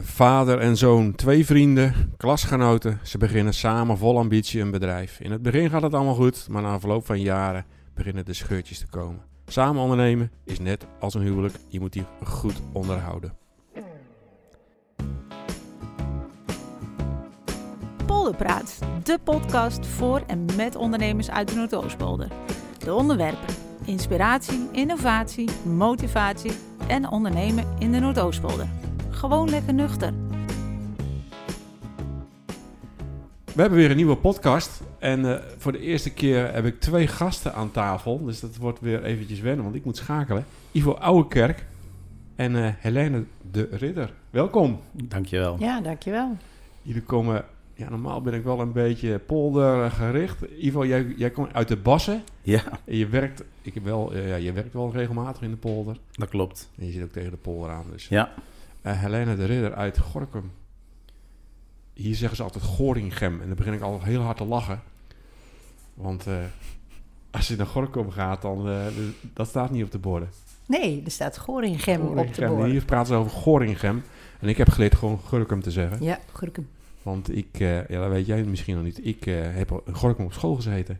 Vader en zoon, twee vrienden, klasgenoten. Ze beginnen samen vol ambitie een bedrijf. In het begin gaat het allemaal goed, maar na verloop van jaren beginnen de scheurtjes te komen. Samen ondernemen is net als een huwelijk, je moet die goed onderhouden. Polderpraat, de podcast voor en met ondernemers uit de Noordoostpolder. De onderwerpen inspiratie, innovatie, motivatie en ondernemen in de Noordoostpolder. Gewoon lekker nuchter. We hebben weer een nieuwe podcast. En uh, voor de eerste keer heb ik twee gasten aan tafel. Dus dat wordt weer eventjes wennen, want ik moet schakelen. Ivo Ouwekerk en uh, Helene de Ridder. Welkom. Dankjewel. Ja, dankjewel. Jullie komen... Ja, normaal ben ik wel een beetje poldergericht. Ivo, jij, jij komt uit de Bassen. Ja. En je werkt, ik heb wel, uh, ja, je werkt wel regelmatig in de polder. Dat klopt. En je zit ook tegen de polder aan. Dus. Ja. Uh, Helene de Ridder uit Gorkum. Hier zeggen ze altijd Goringem. En dan begin ik al heel hard te lachen. Want uh, als je naar Gorkum gaat, dan uh, dat staat niet op de borden. Nee, er staat Goringem, Goringem. op de borden. Hier praten ze over Goringem. En ik heb geleerd gewoon Gorkum te zeggen. Ja, Gorkum. Want ik, ja, dat weet jij misschien nog niet. Ik heb in Gorkum op school gezeten.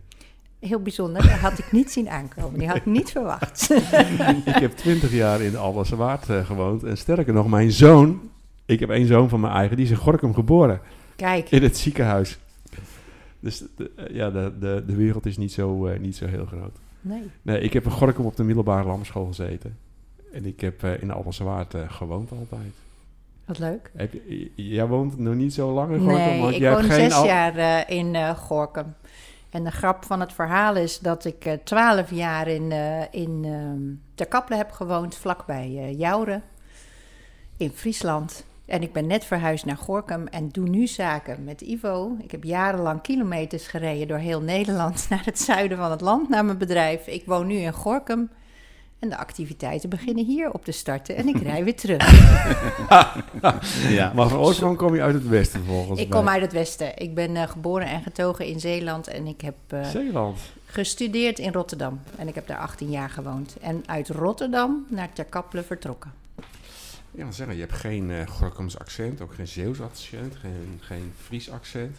Heel bijzonder, dat had ik niet zien aankomen. Die had ik niet verwacht. ik heb twintig jaar in Albersewaard uh, gewoond. En sterker nog, mijn zoon, ik heb één zoon van mijn eigen, die is in Gorkum geboren. Kijk. In het ziekenhuis. Dus de, ja, de, de, de wereld is niet zo, uh, niet zo heel groot. Nee. Nee, ik heb in Gorkum op de middelbare lamschool gezeten. En ik heb uh, in Albersewaard gewoond altijd. Wat leuk. Heb je, jij woont nog niet zo lang in Gorkum? Nee, want ik jij woon hebt geen zes al... jaar in Gorkum. En de grap van het verhaal is dat ik twaalf uh, jaar in, uh, in uh, heb gewoond, vlakbij uh, Jouren, in Friesland. En ik ben net verhuisd naar Gorkum en doe nu zaken met Ivo. Ik heb jarenlang kilometers gereden door heel Nederland naar het zuiden van het land, naar mijn bedrijf. Ik woon nu in Gorkum. En de activiteiten beginnen hier op te starten en ik rij weer terug. ja. Maar van oorsprong kom je uit het westen volgens Ik mij. kom uit het westen. Ik ben uh, geboren en getogen in Zeeland en ik heb uh, Zeeland. gestudeerd in Rotterdam. En ik heb daar 18 jaar gewoond. En uit Rotterdam naar Ter Kappelen vertrokken. Ja, dan zeggen, je hebt geen uh, Gorkums accent, ook geen Zeeuws accent, geen, geen Fries accent.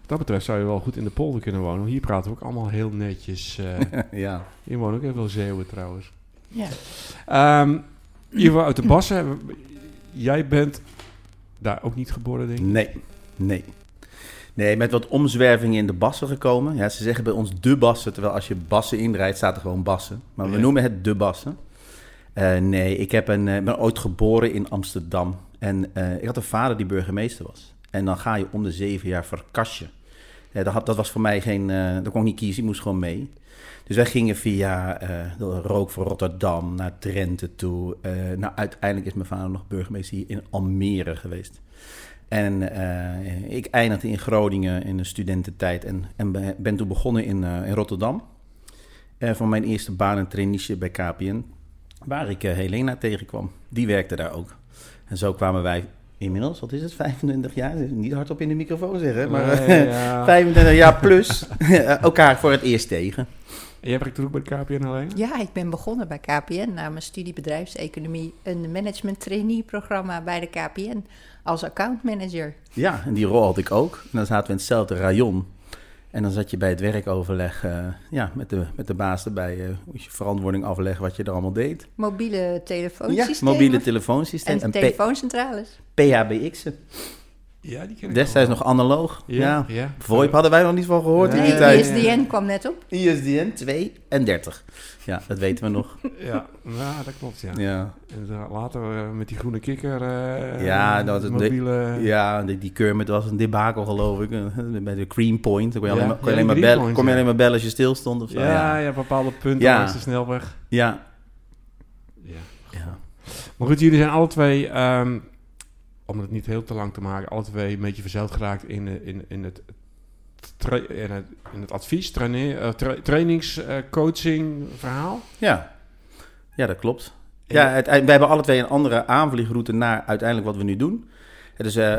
Wat dat betreft zou je wel goed in de polder kunnen wonen. Hier praten we ook allemaal heel netjes. ja. Hier wonen ook heel veel Zeeuwen trouwens. Ja. Um, Ivo uit de Bassen, jij bent daar ook niet geboren, denk ik? Nee, nee. Nee, met wat omzwervingen in de Bassen gekomen. Ja, ze zeggen bij ons de Bassen, terwijl als je Bassen inrijdt, staat er gewoon Bassen. Maar we Ja. noemen het de Bassen. Eh, nee, ik heb een, eh, ben ooit geboren in Amsterdam. En eh, ik had een vader die burgemeester was. En dan ga je om de zeven jaar verkasje. Ja, dat, had, dat was voor mij geen... eh dat kon ik niet kiezen, ik moest gewoon mee. Dus wij gingen via eh, de Rook voor Rotterdam naar Drenthe toe. Eh, nou, uiteindelijk is mijn vader nog burgemeester hier in Almere geweest. En eh, ik eindigde in Groningen in de studententijd en, en be- ben toen begonnen in, in Rotterdam. Van mijn eerste baan en traineeship bij KPN, waar ik Helena tegenkwam. Die werkte daar ook. En zo kwamen wij inmiddels, wat is het, 25 jaar? Niet hardop in de microfoon zeggen, maar Nee, ja. 25 jaar plus elkaar voor het eerst tegen. En jij werkt ook bij KPN alleen? Ja, ik ben begonnen bij KPN na mijn studie bedrijfseconomie. Een management trainee programma bij de KPN als accountmanager. Ja, en die rol had ik ook. En dan zaten we in hetzelfde rayon. En dan zat je bij het werkoverleg uh, ja, met, de, met de baas erbij. Uh, moest je verantwoording afleggen wat je er allemaal deed. Mobiele telefoonsystemen. Ja, mobiele telefoonsysteem. En, en telefooncentrales. PHBX'en. Ja, die ken ik Destijds nog analoog. Ja, Ja. ja. VoIP hadden wij nog niet van gehoord in die Nee, tijd. ISDN kwam net op. ISDN 2 en 30. Ja, dat weten we nog. Ja, ja, dat klopt, ja. Ja, later eh, met die groene kikker, eh, Ja, dat mobiele... ja die, die Kermit was een debakel geloof ik. Eh, Bij de Cream Point. Kon je alleen maar, kon je ja, alleen maar, die bellen, kon je alleen maar bellen als je stil stond of zo. ja, ja, bepaalde punten Ja. langs de snelweg. ja. Ja. ja. Maar goed, jullie zijn alle twee, ehm, om het niet heel te lang te maken, alle twee een beetje verzeild geraakt in, eh, in, in, het, in, het, in het advies, traine- eh, tra- trainings, eh, coaching verhaal. Ja, ja dat klopt. Ja, het, wij hebben alle twee een andere aanvliegroute naar uiteindelijk wat we nu doen. Dus eh,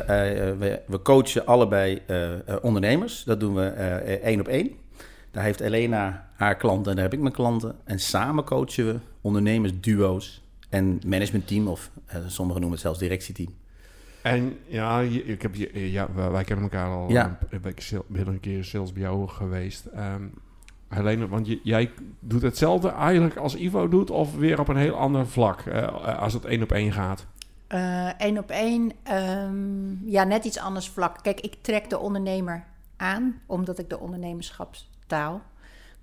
eh, we, we coachen allebei eh, eh, ondernemers. Dat doen we eh, één op één. Daar heeft Elena haar klanten en daar heb ik mijn klanten. En samen coachen we ondernemers, duo's en managementteam of eh, sommigen noemen het zelfs directieteam. En ja, ik heb, je- ja wij wij kennen elkaar al. Ja. Een, ben ik ben een keer zelfs bij jou geweest. Ehm Helene, want je, jij doet hetzelfde eigenlijk als Ivo doet, of weer op een heel ander vlak, eh, als het één op één gaat. Eén op één, ehm, ja, net iets anders vlak. Kijk, ik trek de ondernemer aan, omdat ik de ondernemerschapstaal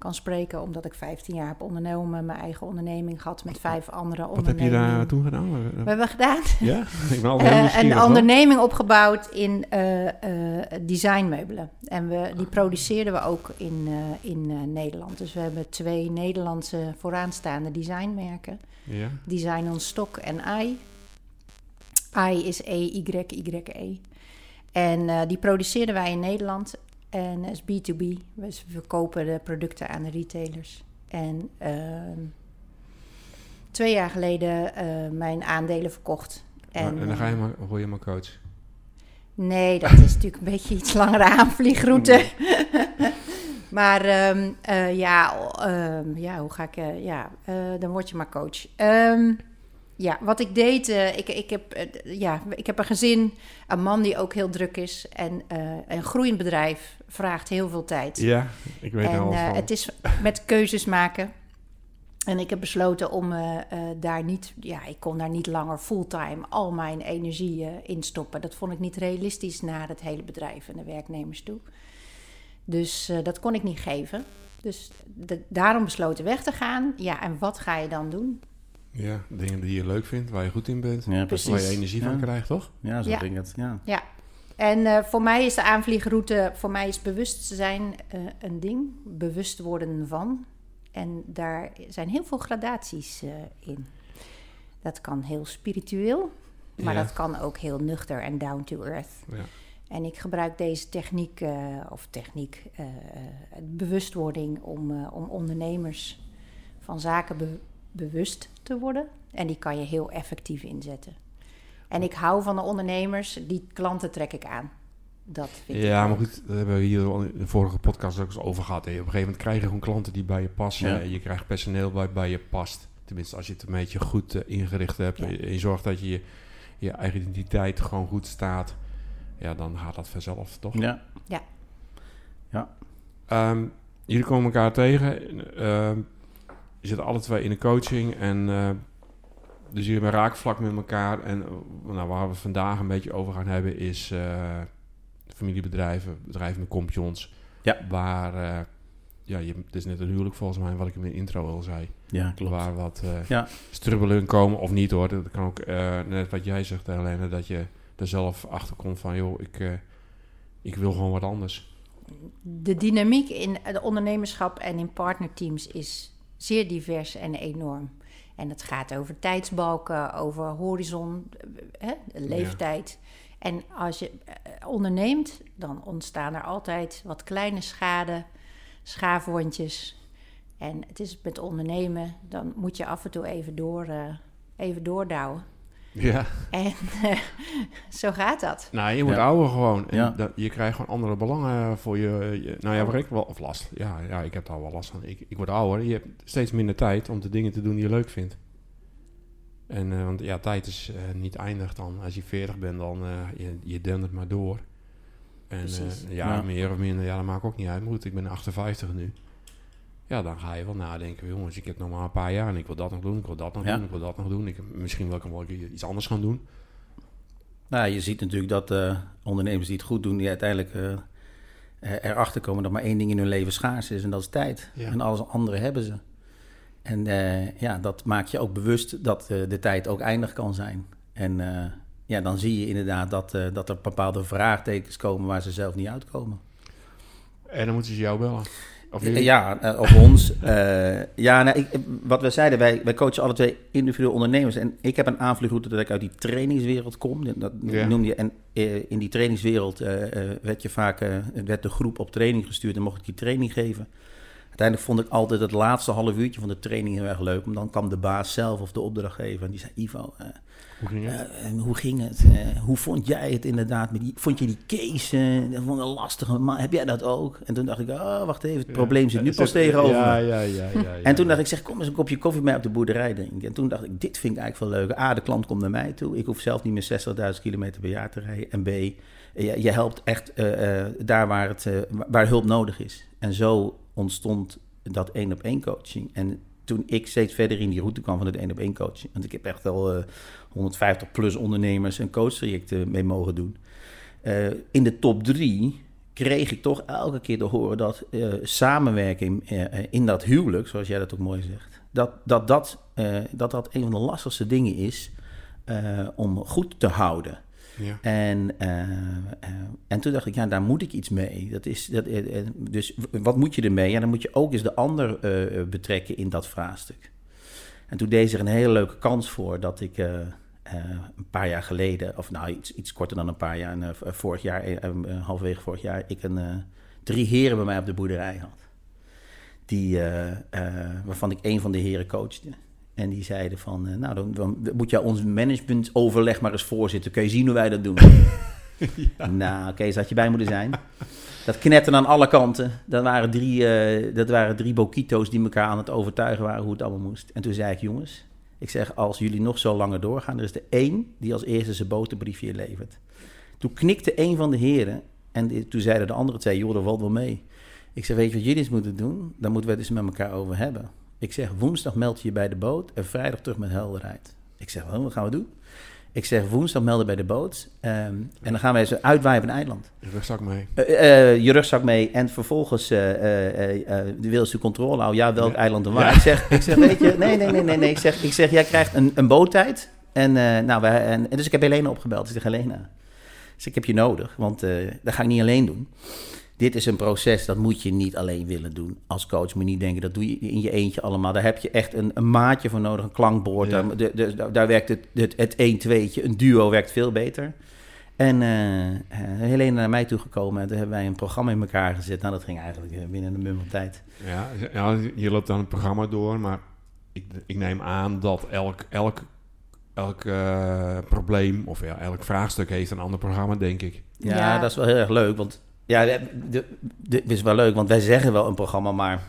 kan spreken. Omdat ik 15 jaar heb ondernomen, mijn eigen onderneming gehad met vijf andere Wat heb je ondernemingen. daar toen gedaan? We hebben gedaan Ja, ik ben eh, een onderneming opgebouwd in eh, eh, designmeubelen. En we, die produceerden we ook in, in Nederland. Dus we hebben twee Nederlandse vooraanstaande designmerken. Ja. Design on Stock en I. I is E-Y-Y-E. En eh, die produceerden wij in Nederland. En is B2B. We verkopen de producten aan de retailers. En ehm, twee jaar geleden eh, mijn aandelen verkocht. En, dan ga je eh, maar, word je maar coach. Nee, dat is natuurlijk een beetje iets langere aanvliegroute. maar ehm, eh, ja, ehm, ja, hoe ga ik... eh, ja, eh, dan word je maar coach. Ja, wat ik deed... eh, ik, ik, heb, eh, ja, ik heb een gezin, een man die ook heel druk is. En eh, een groeiend bedrijf vraagt heel veel tijd. Ja, ik weet En al van. het is met keuzes maken. En ik heb besloten om daar niet, ja, ik kon daar niet langer fulltime al mijn energie in stoppen. Dat vond ik niet realistisch naar het hele bedrijf en de werknemers toe. Dus dat kon ik niet geven. Dus de- daarom besloten weg te gaan. Ja, en wat ga je dan doen? Ja, dingen die je leuk vindt, waar je goed in bent. Ja, Precies. Waar je energie van krijgt, toch? Ja, zo Ja. ging het. Ja. Ja. En eh, voor mij is de aanvliegroute, voor mij is bewustzijn eh, een ding. Bewust worden van. En daar zijn heel veel gradaties eh, in. Dat kan heel spiritueel, maar Ja. dat kan ook heel nuchter en down to earth. Ja. En ik gebruik deze techniek, eh, of techniek, eh, eh, bewustwording om, eh, om ondernemers van zaken be- bewust te worden. En die kan je heel effectief inzetten. En ik hou van de ondernemers, die klanten trek ik aan. Dat vind ik Ja, maar leuk. goed, daar hebben we hier in de vorige podcast ook eens over gehad. hè. Op een gegeven moment krijg je gewoon klanten die bij je passen. Ja. En je krijgt personeel bij, bij je past. Tenminste, als je het een beetje goed eh, ingericht hebt. Ja. En je zorgt dat je, je je eigen identiteit gewoon goed staat. Ja, dan gaat dat vanzelf, toch? Ja. Ehm, jullie komen elkaar tegen. Ehm, je zit alle twee in de coaching. En eh, dus jullie hebben een raakvlak met elkaar. En eh, nou, waar we het vandaag een beetje over gaan hebben is eh, familiebedrijven, bedrijven met kompions. Ja. Waar, eh, ja, je, het is net een huwelijk volgens mij, wat ik in mijn intro al zei. ja, klopt. Waar wat eh Ja. strubbelen in komen of niet hoor. Dat kan ook eh, net wat jij zegt Helene, dat je er zelf achter komt van joh, ik, eh, ik wil gewoon wat anders. De dynamiek in het ondernemerschap en in partnerteams is zeer divers en enorm. En het gaat over tijdsbalken, over horizon, eh, hè, leeftijd. En als je eh, onderneemt, dan ontstaan er altijd wat kleine schade, schaafwondjes. En het is met ondernemen, dan moet je af en toe even, door, eh, even doordouwen. Ja. En eh, zo gaat dat. Nou, je moet Ja. ouder gewoon. En Ja. dat, je krijgt gewoon andere belangen voor je. je- nou ja, waar ik wel of last. Ja, ja, ik heb daar wel last van. Ik, ik word ouder. Je hebt steeds minder tijd om de dingen te doen die je leuk vindt. En eh, want ja, tijd is eh, niet eindig dan. Als je 40 bent, dan uh, je, je dendert maar door. En eh, ja, Ja. meer of minder, ja, dat maakt ook niet uit. Maar goed, ik ben 58 nu. Ja, dan ga je wel nadenken. Jongens, ik heb nog maar een paar jaar en ik wil dat nog doen. Ik wil dat nog Ja. doen. Ik wil dat nog doen. Ik, misschien wil ik wel iets anders gaan doen. Nou, je ziet natuurlijk dat eh, ondernemers die het goed doen, die uiteindelijk eh, eh, erachter komen dat maar één ding in hun leven schaars is en dat is tijd. Ja. En alles andere hebben ze. En eh, ja, dat maakt je ook bewust dat eh, de tijd ook eindig kan zijn. En eh, ja, dan zie je inderdaad dat, eh, dat er bepaalde vraagtekens komen waar ze zelf niet uitkomen. En dan moeten ze jou bellen. Of jullie? Ja, eh, op ons. Eh, ja, nou, ik, wat we zeiden, wij, wij coachen alle twee individuele ondernemers. En ik heb een aanvliegroute dat ik uit die trainingswereld kom. Dat Ja. noemde je. En eh, in die trainingswereld werd je vaak, werd de groep op training gestuurd en mocht ik die training geven. Uiteindelijk vond ik altijd het laatste half uurtje van de training heel erg leuk. Want dan kwam de baas zelf of de opdrachtgever en die zei: Ivo, uh, hoe ging het? Uh, hoe, ging het? hoe vond jij het inderdaad? Met die, vond je die case? dat vond ik lastig. Maar heb jij dat ook? En toen dacht ik: Oh, wacht even, het probleem zit nu pas tegenover. Ja, ja, ja, ja, En toen dacht ik: Zeg, kom eens een kopje koffie mee op de boerderij drinken. En toen dacht ik: Dit vind ik eigenlijk wel leuk. A, de klant komt naar mij toe. Ik hoef zelf niet meer 60.000 kilometer per jaar te rijden. En B, je, je helpt echt daar waar, het, waar hulp nodig is. En zo ontstond dat één op één coaching. En toen ik steeds verder in die route kwam van het één op één coaching. Want ik heb echt al uh, 150 plus ondernemers en coachtrajecten mee mogen doen. Uh, in de top drie kreeg ik toch elke keer te horen dat uh, samenwerking in dat huwelijk, zoals jij dat ook mooi zegt, dat dat, dat, dat, dat een van de lastigste dingen is om goed te houden. En, uh, uh, en toen dacht ik, ja, daar moet ik iets mee. Dat is, dat, uh, dus wat moet je ermee? Ja, dan moet je ook eens de ander betrekken in dat vraagstuk. En toen deed zich een hele leuke kans voor dat ik een paar jaar geleden, of nou iets, iets korter dan een paar jaar, vorig jaar, halverwege vorig jaar, ik een, drie heren bij mij op de boerderij had. Die, waarvan ik een van de heren coachte. En die zeiden van, uh, nou, dan, dan, moet jij ons managementoverleg maar eens voorzitten. Kun je zien hoe wij dat doen? ja. Nou, oké, okay, had je bij moeten zijn. Dat knetten aan alle kanten. Dat waren, drie, uh, dat waren drie bokito's die elkaar aan het overtuigen waren hoe het allemaal moest. En toen zei ik, jongens, ik zeg, als jullie nog zo langer doorgaan, er is er één die als eerste zijn boterbriefje levert. Toen knikte een van de heren en die, toen zeiden de andere twee, joh, dat valt wel mee. Ik zeg, weet je wat jullie eens moeten doen? Daar moeten we het eens met elkaar over hebben. Ik zeg, woensdag meld je je bij de boot en vrijdag terug met helderheid. Ik zeg, wat gaan we doen? Ik zeg, woensdag melden bij de boot. Um, en dan gaan we eens uitwaaien op een eiland. Je rugzak mee. Uh, uh, je rugzak mee. En vervolgens uh, wil ze controle houden. Ja, welk ja. eiland dan waar? Ja. Ik, zeg, ik zeg, weet je, nee, nee, nee, nee. nee. Ik, zeg, ik zeg, jij krijgt een, een boottijd. En, nou, wij, en, dus ik heb Helena opgebeld. Ik zeg, Helena, dus ik heb je nodig. Want dat ga ik niet alleen doen dit is een proces dat moet je niet alleen willen doen. Als coach moet je niet denken, dat doe je in je eentje allemaal. Daar heb je echt een, een maatje voor nodig, een klankbord. Ja. Daar, de, de, daar werkt het, het, het 1-2'tje, een duo werkt veel beter. En uh, Helene naar mij toegekomen en toen hebben wij een programma in elkaar gezet. Nou, dat ging eigenlijk eh, binnen een mum tijd. Ja, ja, je loopt dan het programma door, maar ik, ik neem aan dat elk, elk, elk uh, probleem of ja, elk vraagstuk heeft een ander programma, denk ik. Ja, ja, dat is wel heel erg leuk, want ja, dit is wel leuk, want wij zeggen wel een programma, maar...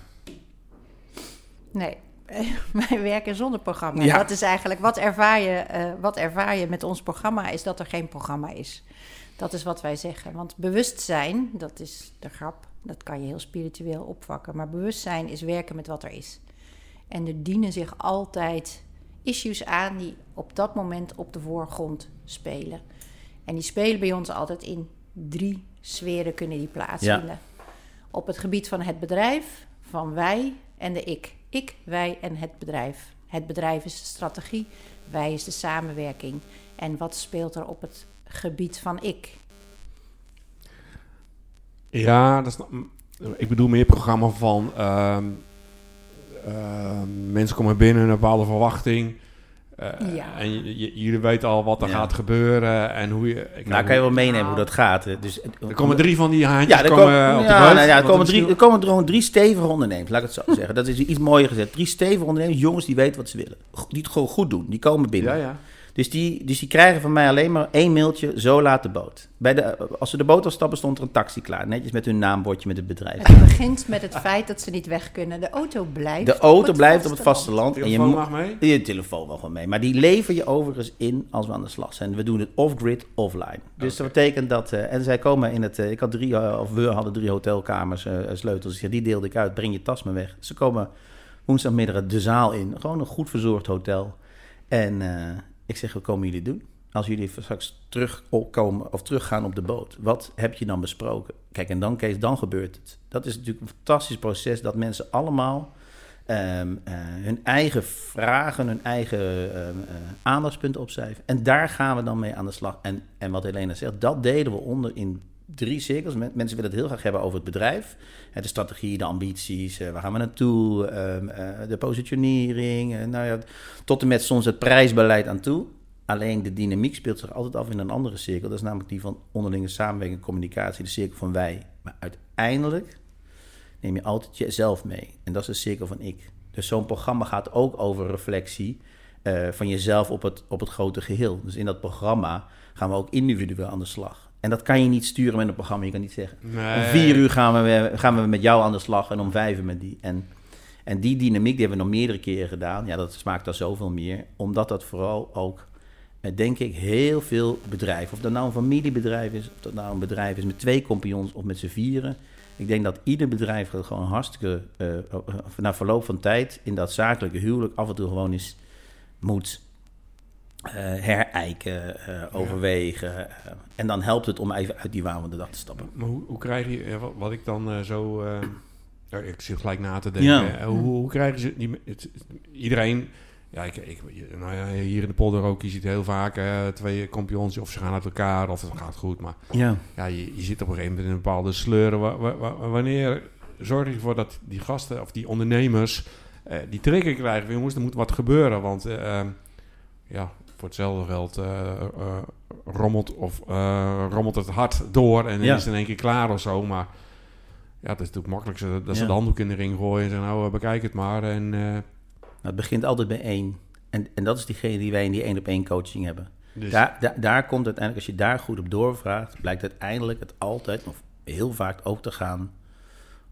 Nee, wij werken zonder programma. Ja. Dat is eigenlijk, wat ervaar, je, uh, wat ervaar je met ons programma, is dat er geen programma is. Dat is wat wij zeggen. Want bewustzijn, dat is de grap, dat kan je heel spiritueel opvakken. Maar bewustzijn is werken met wat er is. En er dienen zich altijd issues aan die op dat moment op de voorgrond spelen. En die spelen bij ons altijd in drie sferen kunnen die plaatsvinden. Op het gebied van het bedrijf, van wij en de ik. Ik, wij en het bedrijf. Het bedrijf is de strategie, wij is de samenwerking. En wat speelt er op het gebied van ik? Ja, dat is, ik bedoel meer programma van uh, uh, mensen komen binnen, een bepaalde verwachting. Uh, ja. En jullie weten al wat er ja. gaat gebeuren en hoe je... Ik nou, kan je wel meenemen hoe dat gaat. Dus, er komen drie van die haantjes ja, er komen, komen op ja, de nou, ja, er, komen drie, er komen gewoon drie stevige ondernemers, laat ik het zo zeggen. Dat is iets mooier gezegd. Drie stevige ondernemers, jongens die weten wat ze willen. Die het gewoon goed doen, die komen binnen. Ja, ja. Dus die, dus die krijgen van mij alleen maar één mailtje, zo laat de boot. Bij de, als ze de boot afstappen, stond er een taxi klaar. Netjes met hun naambordje met het bedrijf. Het begint met het feit dat ze niet weg kunnen. De auto blijft De auto op blijft op het vasteland. Je telefoon mag mee? Je telefoon mag wel mee. Maar die lever je overigens in als we aan de slag zijn. We doen het off-grid, offline. Dus okay. dat betekent dat... Uh, en zij komen in het... Uh, ik had drie, uh, of we hadden drie hotelkamers, sleutels. Dus die deelde ik uit. Breng je tas maar weg. Ze komen woensdagmiddag de zaal in. Gewoon een goed verzorgd hotel. En ik zeg, wat komen jullie doen? Als jullie straks terugkomen of teruggaan op de boot, wat heb je dan besproken? Kijk, en dan, Kees, dan gebeurt het. Dat is natuurlijk een fantastisch proces dat mensen allemaal um, uh, hun eigen vragen, hun eigen um, uh, aandachtspunten opschrijven. En daar gaan we dan mee aan de slag. En, en wat Helena zegt, dat deden we onder in drie cirkels. Mensen willen het heel graag hebben over het bedrijf. De strategie, de ambities, eh, waar gaan we naartoe, ehm, eh, de positionering. Eh, nou ja, tot en met soms het prijsbeleid aan toe. Alleen de dynamiek speelt zich altijd af in een andere cirkel. Dat is namelijk die van onderlinge samenwerking en communicatie, de cirkel van wij. Maar uiteindelijk neem je altijd jezelf mee. En dat is de cirkel van ik. Dus zo'n programma gaat ook over reflectie van jezelf op het, op het grote geheel. Dus in dat programma gaan we ook individueel aan de slag. En dat kan je niet sturen met een programma. Je kan niet zeggen, Nee. om vier uur gaan we, weer- gaan we met jou aan de slag en om vijf uur met die. En, en die dynamiek die hebben we nog meerdere keren gedaan. Ja, dat smaakt al zoveel meer. Omdat dat vooral ook, eh, denk ik, heel veel bedrijven... of dat nou een familiebedrijf is, of dat nou een bedrijf is met twee compagnons of met z'n vieren... Ik denk dat ieder bedrijf dat gewoon hartstikke, eh, na verloop van tijd... in dat zakelijke huwelijk af en toe gewoon eens moet eh, herijken, eh, overwegen. eh, en dan helpt het om even uit die waan van de dag te stappen. Maar hoe, hoe krijg je, wat, wat ik dan zo, ja, ik zit gelijk na te denken, Ja. hoe, hoe krijgen ze, die, het, iedereen, ja, ik, ik, nou ja, hier in de polder ook, je ziet heel vaak eh, twee kampioens, of ze gaan uit elkaar, of het gaat goed, maar Ja. ja, je, je zit op een gegeven moment in een bepaalde sleuren. Wa- wa- wa- wanneer zorg je ervoor dat die gasten of die ondernemers eh, die trigger krijgen? Jongens, er moet wat gebeuren, want eh, ehm, ja, voor hetzelfde geld eh, eh, rommelt, of, eh, rommelt het hard door en Ja. is in één keer klaar of zo. Maar ja, het is natuurlijk makkelijk dat ze de handdoek in de ring gooien en zeggen, nou, bekijk het maar. En, Nou, het begint altijd bij één. En, en dat is diegene die wij in die één op één coaching hebben. dus, Daar, daar, daar komt uiteindelijk, als je daar goed op doorvraagt, blijkt uiteindelijk het altijd, of heel vaak ook te gaan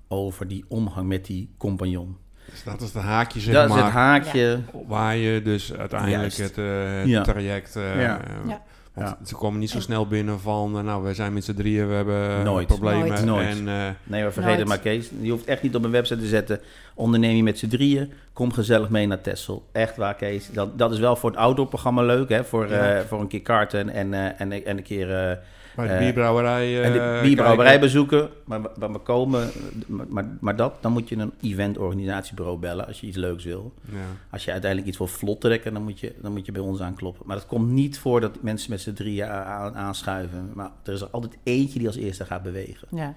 over die omgang met die compagnon. Dus dat is de haakje, zeg dat is maar. het haakje. Waar je dus uiteindelijk Juist. het, eh, het Ja. traject... eh, Ja. Ja. Want Ja. ze komen niet zo snel binnen van... eh, nou, we zijn met z'n drieën, we hebben Nooit. problemen. Nooit. Nooit. En, eh, Nee, maar vergeet Nooit. het maar, Kees. Je hoeft echt niet op een website te zetten. Onderneem je met z'n drieën. Kom gezellig mee naar Texel. Echt waar, Kees. Dat, dat is wel voor het outdoor-programma leuk, hè? Voor, Ja. eh, voor een keer karten en, eh, en, en een keer... eh, bij de Eh, bierbrouwerij... en de eh, bierbrouwerij kijken. bezoeken. Maar, maar we komen... Maar, maar, maar dat, dan moet je een eventorganisatiebureau bellen als je iets leuks wil. Ja. Als je uiteindelijk iets wil vlot trekken, dan moet je, dan moet je bij ons aankloppen. Maar het komt niet voor dat mensen met z'n drieën aanschuiven. Maar er is er altijd eentje die als eerste gaat bewegen. Ja.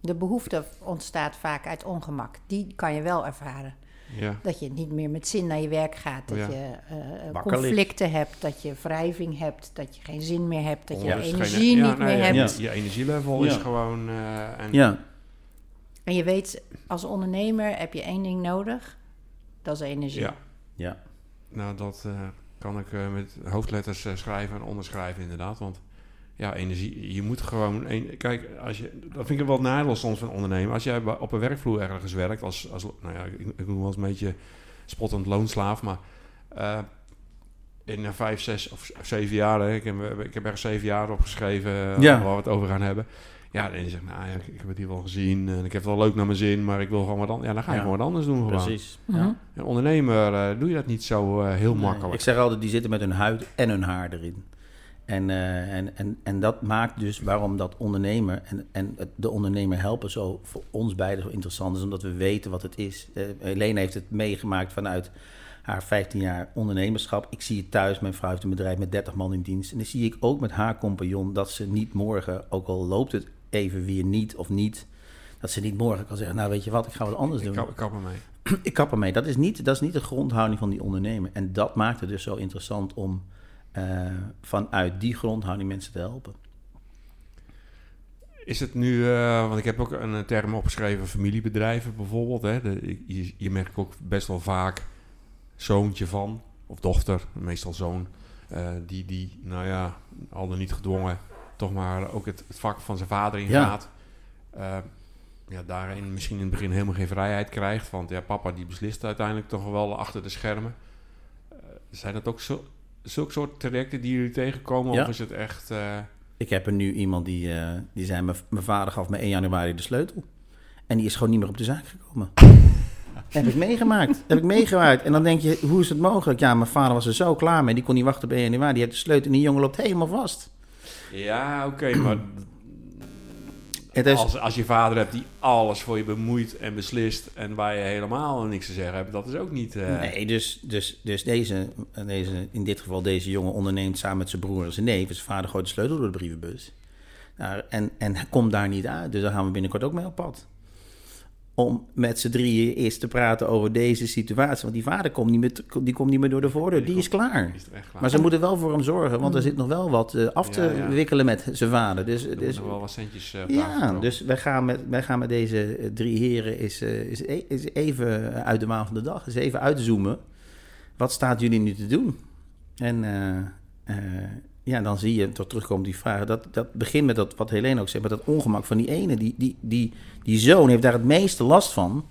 De behoefte ontstaat vaak uit ongemak. Die kan je wel ervaren. Ja. Dat je niet meer met zin naar je werk gaat. Dat Ja. je eh, ligt. conflicten hebt. Dat je wrijving hebt. Dat je geen zin meer hebt. Dat je Onrust, energie geen- ja, niet meer ja, hebt. Je, je energielevel is gewoon... eh, en, Ja, En je weet, als ondernemer heb je één ding nodig. Dat is energie. Ja. ja. Nou, dat eh, kan ik eh, met hoofdletters eh, schrijven en onderschrijven inderdaad. Want ja, energie, je moet gewoon... Een, kijk, als je, dat vind ik wel het nadeel soms van ondernemen. Als jij bij- op een werkvloer ergens werkt, als, als nou ja, ik, ik noem wel eens een beetje spottend loonslaaf, maar... eh, in eh, vijf, zes of zeven jaar, hè, ik, heb, ik heb er zeven jaar opgeschreven eh, Ja. waar we het over gaan hebben. Ja, dan zeg je, nou ja, ik, ik heb het hier wel gezien en ik heb het wel leuk naar mijn zin, maar ik wil gewoon wat anders. Ja, dan ga je Ja. gewoon wat anders doen. Gewoon. Precies. Ja. Een ondernemer eh, doe je dat niet zo heel Nee, makkelijk. Ik zeg altijd, die zitten met hun huid en hun haar erin. En, eh, en, en, en dat maakt dus waarom dat ondernemer en, en de ondernemer helpen zo voor ons beiden zo interessant is, omdat we weten wat het is. Helene heeft het meegemaakt vanuit haar 15 jaar ondernemerschap. Ik zie het thuis, mijn vrouw heeft een bedrijf met 30 man in dienst. En dan zie ik ook met haar compagnon dat ze niet morgen, ook al loopt het even weer niet of niet, dat ze niet morgen kan zeggen, nou weet je wat, ik ga wat anders Ik doen. kap, ik kap ermee. Ik kap ermee. Dat is, niet, dat is niet de grondhouding van die ondernemer. En dat maakt het dus zo interessant om vanuit die grondhouding mensen te helpen. Is het nu, eh, want ik heb ook een term opgeschreven, familiebedrijven bijvoorbeeld. Hè? De, je, je merkt ook best wel vaak zoontje van, of dochter, meestal zoon, eh, die, die, nou ja, al dan niet gedwongen, toch maar ook het, het vak van zijn vader ingaat. Ja. ja, daarin misschien in het begin helemaal geen vrijheid krijgt. Want ja, papa die beslist uiteindelijk toch wel achter de schermen. Eh, zijn dat ook zo, zulke soort trajecten die jullie tegenkomen? Ja. Of is het echt... eh, Ik heb er nu iemand die, eh, die zei, mijn vader gaf me 1 januari de sleutel. En die is gewoon niet meer op de zaak gekomen. heb ik meegemaakt. heb ik meegemaakt. En dan denk je, hoe is het mogelijk? Ja, mijn vader was er zo klaar mee. Die kon niet wachten op 1 januari. Die heeft de sleutel en die jongen loopt helemaal vast. Ja, oké, maar is, als, als je vader hebt die alles voor je bemoeit en beslist en waar je helemaal niks te zeggen hebt, dat is ook niet... eh, Nee, dus, dus, dus deze, deze, in dit geval deze jongen onderneemt samen met zijn broer en zijn neef. Zijn vader gooit de sleutel door de brievenbus. Nou, en, en hij komt daar niet uit, dus daar gaan we binnenkort ook mee op pad. Om met z'n drieën eerst te praten over deze situatie. Want die vader komt niet meer, die komt niet meer door de voordeur, die is klaar. Is echt klaar. Maar ze moeten wel voor hem zorgen, want er zit nog wel wat eh, af te Ja, ja. wikkelen met zijn vader. Dus, er dus, nog wel wat centjes eh, ja, dus wij gaan met, wij gaan met deze eh, drie heren is, is, e- is even uit de maan van de dag. Is even uitzoomen. Wat staat jullie nu te doen? En ja, dan zie je, tot terugkomt die vraag, dat, dat begint met dat, wat Helene ook zegt, met dat ongemak van die ene. Die, die, die, die zoon heeft daar het meeste last van,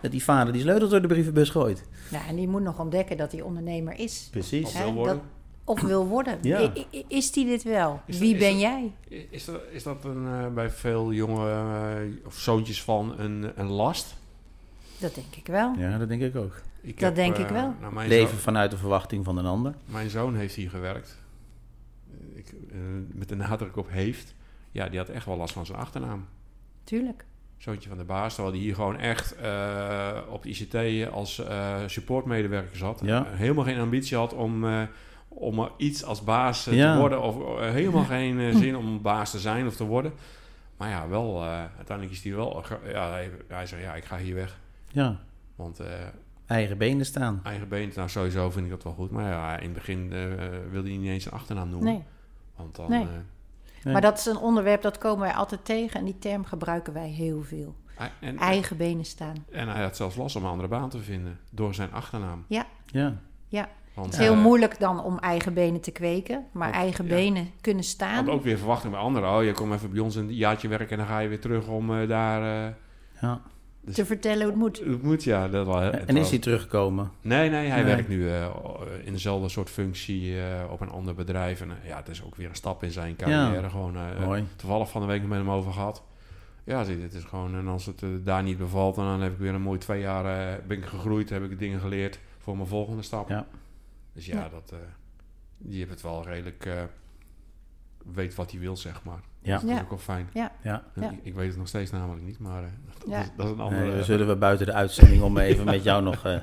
dat die vader die sleutel door de brievenbus gooit. Ja, en die moet nog ontdekken dat hij ondernemer is. Precies. Of wil worden. dat- Of wil worden. Ja. Is die dit wel? Is dat- Wie is ben dat- jij? Is dat, is dat een, eh, bij veel jonge eh, of zoontjes van een, een last? Dat denk ik wel. Ja, dat denk ik ook. Ik Dat denk eh, ik wel. nou, mijn, Leven zoon, vanuit de verwachting van een ander. mijn zoon heeft hier gewerkt. Eh, Ik, eh, met de nadruk op heeft. Ja, die had echt wel last van zijn achternaam. Tuurlijk. Zoontje van de baas, terwijl die hier gewoon echt eh, op de ICT als eh, supportmedewerker zat. Ja. Helemaal geen ambitie had om, eh, om iets als baas Ja. te worden. Of helemaal geen zin om baas te zijn of te worden. Maar ja, wel, eh, uiteindelijk is hij wel... ja, hij, hij zei, ja, ik ga hier weg. Ja, Want eh, eigen benen staan. eigen been, nou sowieso vind ik dat wel goed. Maar ja, in het begin eh, wilde hij niet eens een achternaam noemen. Nee. Want dan... Nee. Nee. Maar dat is een onderwerp dat komen wij altijd tegen. En die term gebruiken wij heel veel. en, Eigen benen staan. en hij had zelfs last om een andere baan te vinden. Door zijn achternaam. Ja, Ja. ja. Want, Het is heel eh, moeilijk dan om eigen benen te kweken. Maar eigen ja. benen kunnen staan. had ook weer verwachting bij anderen. Oh, je komt even bij ons een jaartje werken en dan ga je weer terug om eh, daar... eh, ja. Dus- Te vertellen hoe het moet. Het moet, ja. Dat wel, En is hij teruggekomen? Nee, nee, hij Nee. werkt nu eh, in dezelfde soort functie eh, op een ander bedrijf. En eh, ja, het is ook weer een stap in zijn carrière. Gewoon Mooi. toevallig van de week met hem over gehad. Ja, zie, dit is gewoon... En als het daar niet bevalt, dan heb ik weer een mooi twee jaar... eh, ben ik gegroeid, heb ik dingen geleerd voor mijn volgende stap. Ja. Dus ja, Ja. dat... eh, die heeft het wel redelijk... eh, weet wat hij wil, zeg maar. Ja. Dus dat is Ja. ook wel fijn. Ja. Ja. Ik, ik weet het nog steeds namelijk niet, maar eh, dat, Ja. is, dat is een Nee, andere... dan zullen we buiten de uitzending om even met jou nog eh,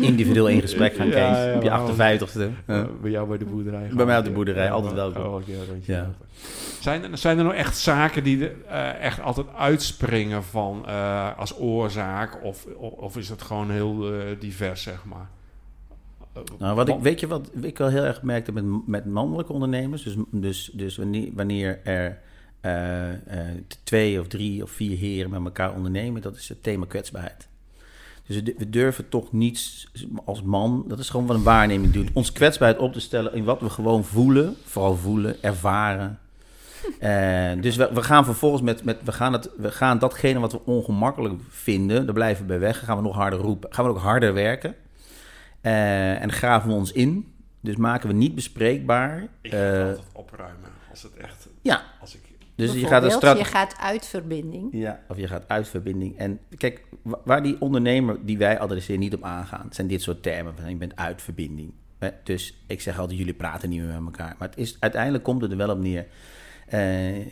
individueel in gesprek gaan, Kees. ja, op je we houden- 58ste. Eh, Ja. bij jou bij de boerderij. Bij mij op de boerderij, altijd welkom. rondje Ja. Zijn, er, zijn er nou echt zaken die er eh, echt altijd uitspringen van eh, als oorzaak? Of, of, of is het gewoon heel eh, divers, zeg maar? Eh, Nou, wat ik, weet je wat ik wel heel erg merkte met, met mannelijke ondernemers? Dus, dus, dus wanneer, wanneer er eh, eh, twee of drie of vier heren met elkaar ondernemen, dat is het thema kwetsbaarheid. Dus we, durven toch niet als man, dat is gewoon wat een waarneming doen, ons kwetsbaarheid op te stellen in wat we gewoon voelen, vooral voelen, ervaren. Eh, dus we, we gaan vervolgens met, met we, gaan het, we gaan datgene wat we ongemakkelijk vinden, daar blijven we bij weg. Gaan we nog harder roepen, gaan we ook harder werken. En graven we ons in. Dus maken we niet bespreekbaar. Ik ga het altijd opruimen als het echt... ja, Als ik, dus je gaat strategie. je gaat uit verbinding. Ja, of je gaat uit verbinding. En kijk, wa- waar die ondernemer die wij adresseren niet op aangaan, zijn dit soort termen. Van, je bent uit verbinding. Dus ik zeg altijd, jullie praten niet meer met elkaar. Maar het is, uiteindelijk komt het er wel op neer. Eh,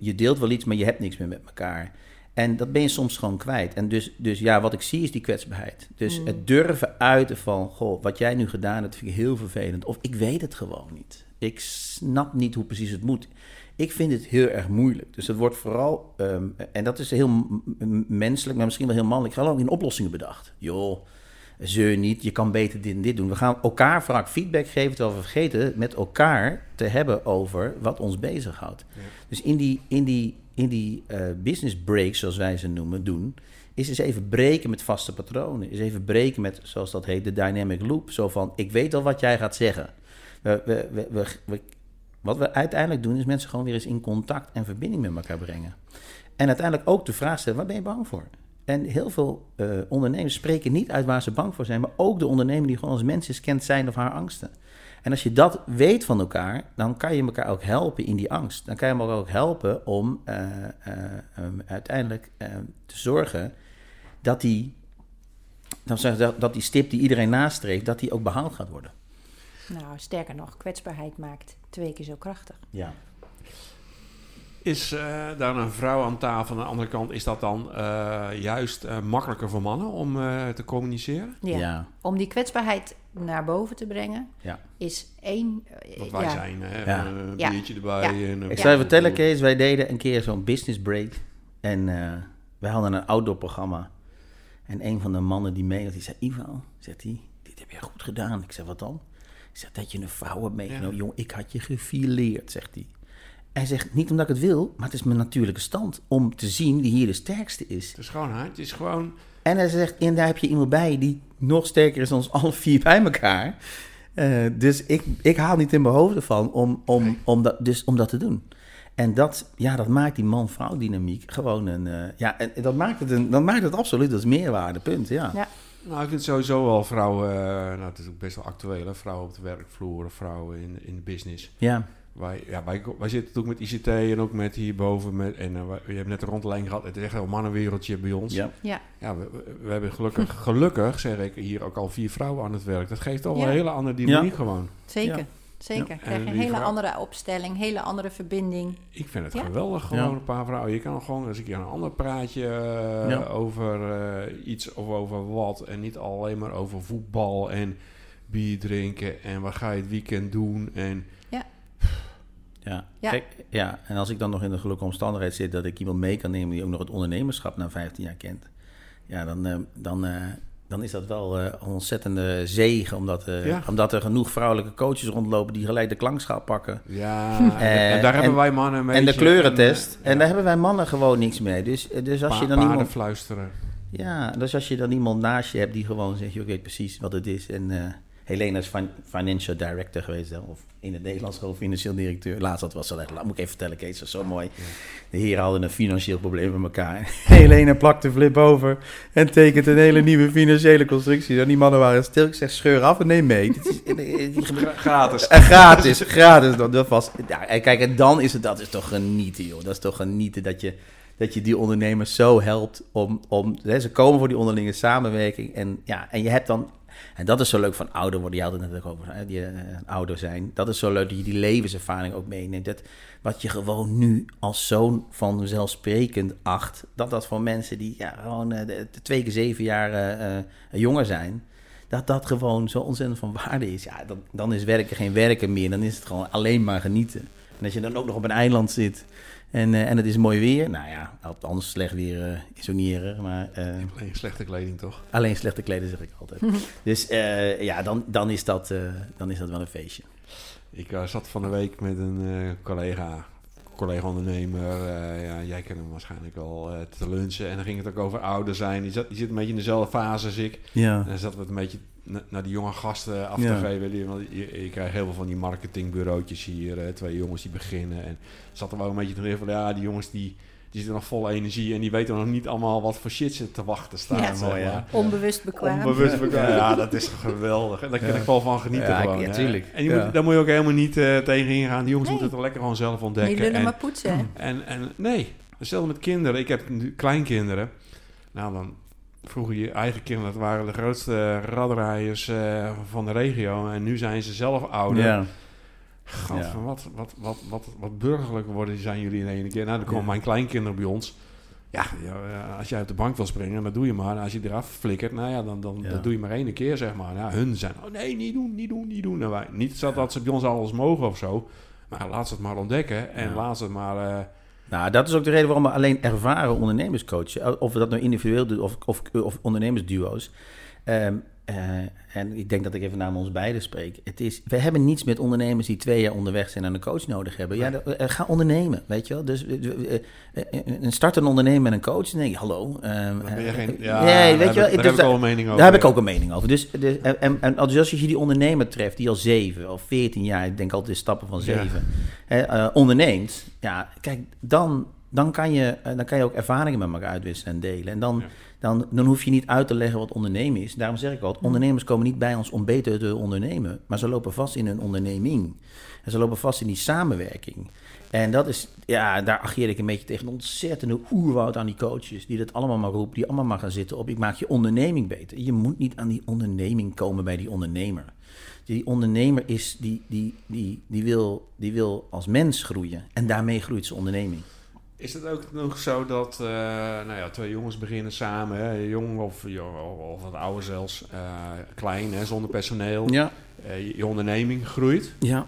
je, deelt wel iets, maar je hebt niks meer met elkaar. En dat ben je soms gewoon kwijt. En dus, dus ja, wat ik zie is die kwetsbaarheid. Dus het durven uiten van, goh, wat jij nu gedaan hebt, vind ik heel vervelend. Of ik weet het gewoon niet. Ik snap niet hoe precies het moet. Ik vind het heel erg moeilijk. Dus het wordt vooral, ehm, en dat is heel menselijk, maar misschien wel heel mannelijk, gewoon in oplossingen bedacht. Joh, zeur niet, je kan beter dit en dit doen. We gaan elkaar vaak feedback geven, terwijl we vergeten met elkaar te hebben over wat ons bezighoudt. Ja. Dus in die, in die, in die eh, business breaks, zoals wij ze noemen, doen, is eens even breken met vaste patronen. Is even breken met, zoals dat heet, de dynamic loop. Zo van, ik weet al wat jij gaat zeggen. We, we, we, we- wat we uiteindelijk doen, is mensen gewoon weer eens in contact en verbinding met elkaar brengen. En uiteindelijk ook de vraag stellen, waar ben je bang voor? En heel veel eh, ondernemers spreken niet uit waar ze bang voor zijn, maar ook de ondernemer die gewoon als mens is, kent zijn of haar angsten. En als je dat weet van elkaar, dan kan je elkaar ook helpen in die angst. Dan kan je elkaar ook helpen om eh, eh, uiteindelijk te zorgen dat die, dat, dat die stip die iedereen nastreeft, dat die ook behaald gaat worden. Nou, sterker nog, kwetsbaarheid maakt twee keer zo krachtig. Ja. Is eh, daar een vrouw aan tafel aan de andere kant, is dat dan eh, juist eh, makkelijker voor mannen om eh, te communiceren? Ja. Ja. Om die kwetsbaarheid naar boven te brengen, Ja. is één... Want wij ja, zijn, hè, Ja. eh, een Ja. biertje erbij. Ja. En, Ik zou je vertellen, Kees, wij deden een keer zo'n business break. En eh wij hadden een outdoor programma. En een van de mannen die mee was, die zei, Ivo, zegt hij, dit heb jij goed gedaan. Ik zeg, wat dan? Ik zeg, dat je een vrouw hebt meegenomen. Jong, ik had je gefileerd, zegt hij. Hij zegt, niet omdat ik het wil, maar het is mijn natuurlijke stand. Om te zien wie hier de sterkste is. Het is gewoon, hè? Het is gewoon... En hij zegt, en daar heb je iemand bij die nog sterker is dan ons alle vier bij elkaar. Uh, dus ik, ik haal niet in mijn hoofd ervan om, om, om, dat, dus om dat te doen. En dat, ja, dat maakt die man-vrouw dynamiek gewoon een... Uh, ja, en dat maakt het, een, dat maakt het absoluut als meerwaarde, punt, ja. ja. Nou, ik vind sowieso wel vrouwen... Uh, nou, het is ook best wel actueel, hè? Vrouwen op de werkvloer, vrouwen in, in de business. Ja. Wij, ja, wij, wij zitten natuurlijk met ICT en ook met hierboven. Met, en uh, je hebt net een rondleiding gehad. Het is echt een mannenwereldje bij ons. Ja. Ja. ja we, we, hebben gelukkig, gelukkig, zeg ik, hier ook al vier vrouwen aan het werk. Dat geeft al ja. een hele andere dynamiek ja. gewoon. Zeker. Zeker. Ja. Krijg je een hele vrouw... andere opstelling, hele andere verbinding. Ik vind het geweldig, gewoon een paar vrouwen. Je kan gewoon eens een keer een ander praatje uh, over uh, iets of over wat. En niet alleen maar over voetbal en bier drinken. En wat ga je het weekend doen. En ja. Ja. Kijk, ja, en als ik dan nog in de gelukkige omstandigheid zit dat ik iemand mee kan nemen die ook nog het ondernemerschap na 15 jaar kent, ja, dan, uh, dan, uh, dan is dat wel uh, een ontzettende zegen, omdat, ja. omdat er genoeg vrouwelijke coaches rondlopen die gelijk de klankschaal pakken. Ja, en daar hebben wij mannen mee. En de kleurentest. En, en, daar hebben wij mannen gewoon niks mee. Dus, dus als pa je dan iemand. fluisteren. Ja, dus als je dan iemand naast je hebt die gewoon zegt, je weet precies wat het is en Helena is financial director geweest, of in het Nederlands gewoon financieel directeur. Laatst dat was wel echt, moet ik even vertellen, Kees, dat was zo mooi. De heren hadden een financieel probleem met elkaar. Helena plakt de flip over en tekent een hele nieuwe financiële constructie. En die mannen waren stil. Ik zeg, scheur af en neem mee. gratis. gratis, gratis. Dat, dat was, ja, en kijk, en dan is het, dat is toch genieten, joh. Dat is toch genieten dat je dat je die ondernemers zo helpt om, om hè, ze komen voor die onderlinge samenwerking en ja, en je hebt dan en dat is zo leuk van ouder worden. Je had het net over, die uh, ouder zijn. Dat is zo leuk dat je die levenservaring ook meeneemt. Dat wat je gewoon nu als zoon vanzelfsprekend acht, dat dat voor mensen die ja, gewoon uh, de, twee keer zeven jaar uh, jonger zijn, dat dat gewoon zo ontzettend van waarde is. Ja, dan, dan is werken geen werken meer. Dan is het gewoon alleen maar genieten. En als je dan ook nog op een eiland zit en, uh, en het is mooi weer. Nou ja, anders slecht weer uh, is ook niet erg. Maar, uh, alleen slechte kleding toch? Alleen slechte kleding zeg ik altijd. dus ja, dan, dan, is dat, dan is dat wel een feestje. Ik zat van de week met een collega, collega-ondernemer. ja, jij kent hem waarschijnlijk al te lunchen. En dan ging het ook over ouder zijn. Die, zat, die zit een beetje in dezelfde fase als ik. Ja. En dan zat we een beetje naar die jonge gasten af te ja. geven. Want je, je, krijgt heel veel van die marketingbureautjes hier. Uh, twee jongens die beginnen. En zat er wel een beetje te van, ja, die jongens die, die zitten nog vol energie. En die weten nog niet allemaal wat voor shit ze te wachten staan. Ja, mooi, ja. Onbewust bekwaam. Onbewust bekwaam. Ja, dat is geweldig. En daar kan ik wel van genieten ja, gewoon. Ja, tuurlijk. En je moet, daar moet je ook helemaal niet uh, tegen ingaan. Die jongens nee. moeten het lekker gewoon zelf ontdekken. Die lullen en, maar poetsen. En, en nee, hetzelfde met kinderen. Ik heb nu kleinkinderen. Nou, dan vroeger je eigen kinderen, dat waren de grootste raddraaiers uh, van de regio. En nu zijn ze zelf ouder. Ja. God, ja. wat, wat, wat, wat, wat burgerlijk worden zijn jullie in één keer. Nou, dan komen ja. mijn kleinkinderen bij ons. Ja, ja, als jij op de bank wil springen, dan doe je maar. Als je eraf flikkert, nou ja, dan, dan, dan doe je maar één keer, zeg maar. Ja, hun zijn, oh nee, niet doen, niet doen, niet doen. Nou, wij, niet dat, dat ze bij ons alles mogen of zo. Maar laat ze het maar ontdekken en laat ze het maar... Uh, nou, dat is ook de reden waarom we alleen ervaren ondernemers coachen. Of we dat nou individueel doen of, of, of ondernemersduo's. Um, uh, en ik denk dat ik even namens ons beiden spreek. Het is, we hebben niets met ondernemers die twee jaar onderweg zijn en een coach nodig hebben. Ja, uh, ga ondernemen, weet je wel. Dus uh, een start een ondernemer met een coach. Je, hallo. ben je geen, ja, nee, weet daar je wel. Daar dus heb ik al een mening over. Daar heb ik ook een mening over. Dus, dus en, en als je die ondernemer treft, die al zeven of veertien jaar, ik denk altijd stappen van zeven, ja. onderneemt. Ja, kijk, dan dan kan, je, dan kan je ook ervaringen met elkaar uitwisselen en delen. En dan, ja. Dan, dan hoef je niet uit te leggen wat ondernemen is. Daarom zeg ik al, ondernemers komen niet bij ons om beter te ondernemen. Maar ze lopen vast in hun onderneming. En ze lopen vast in die samenwerking. En dat is, ja, daar ageer ik een beetje tegen een ontzettende oerwoud aan die coaches. Die dat allemaal maar roepen, die allemaal maar gaan zitten op. Ik maak je onderneming beter. Je moet niet aan die onderneming komen bij die ondernemer. Die ondernemer is, die, die, die, die, wil, die wil als mens groeien. En daarmee groeit zijn onderneming. Is het ook nog zo dat uh, nou ja, twee jongens beginnen samen, hè, jong of, of wat ouder zelfs, uh, klein, hè, zonder personeel. Ja. Uh, je onderneming groeit. Ja.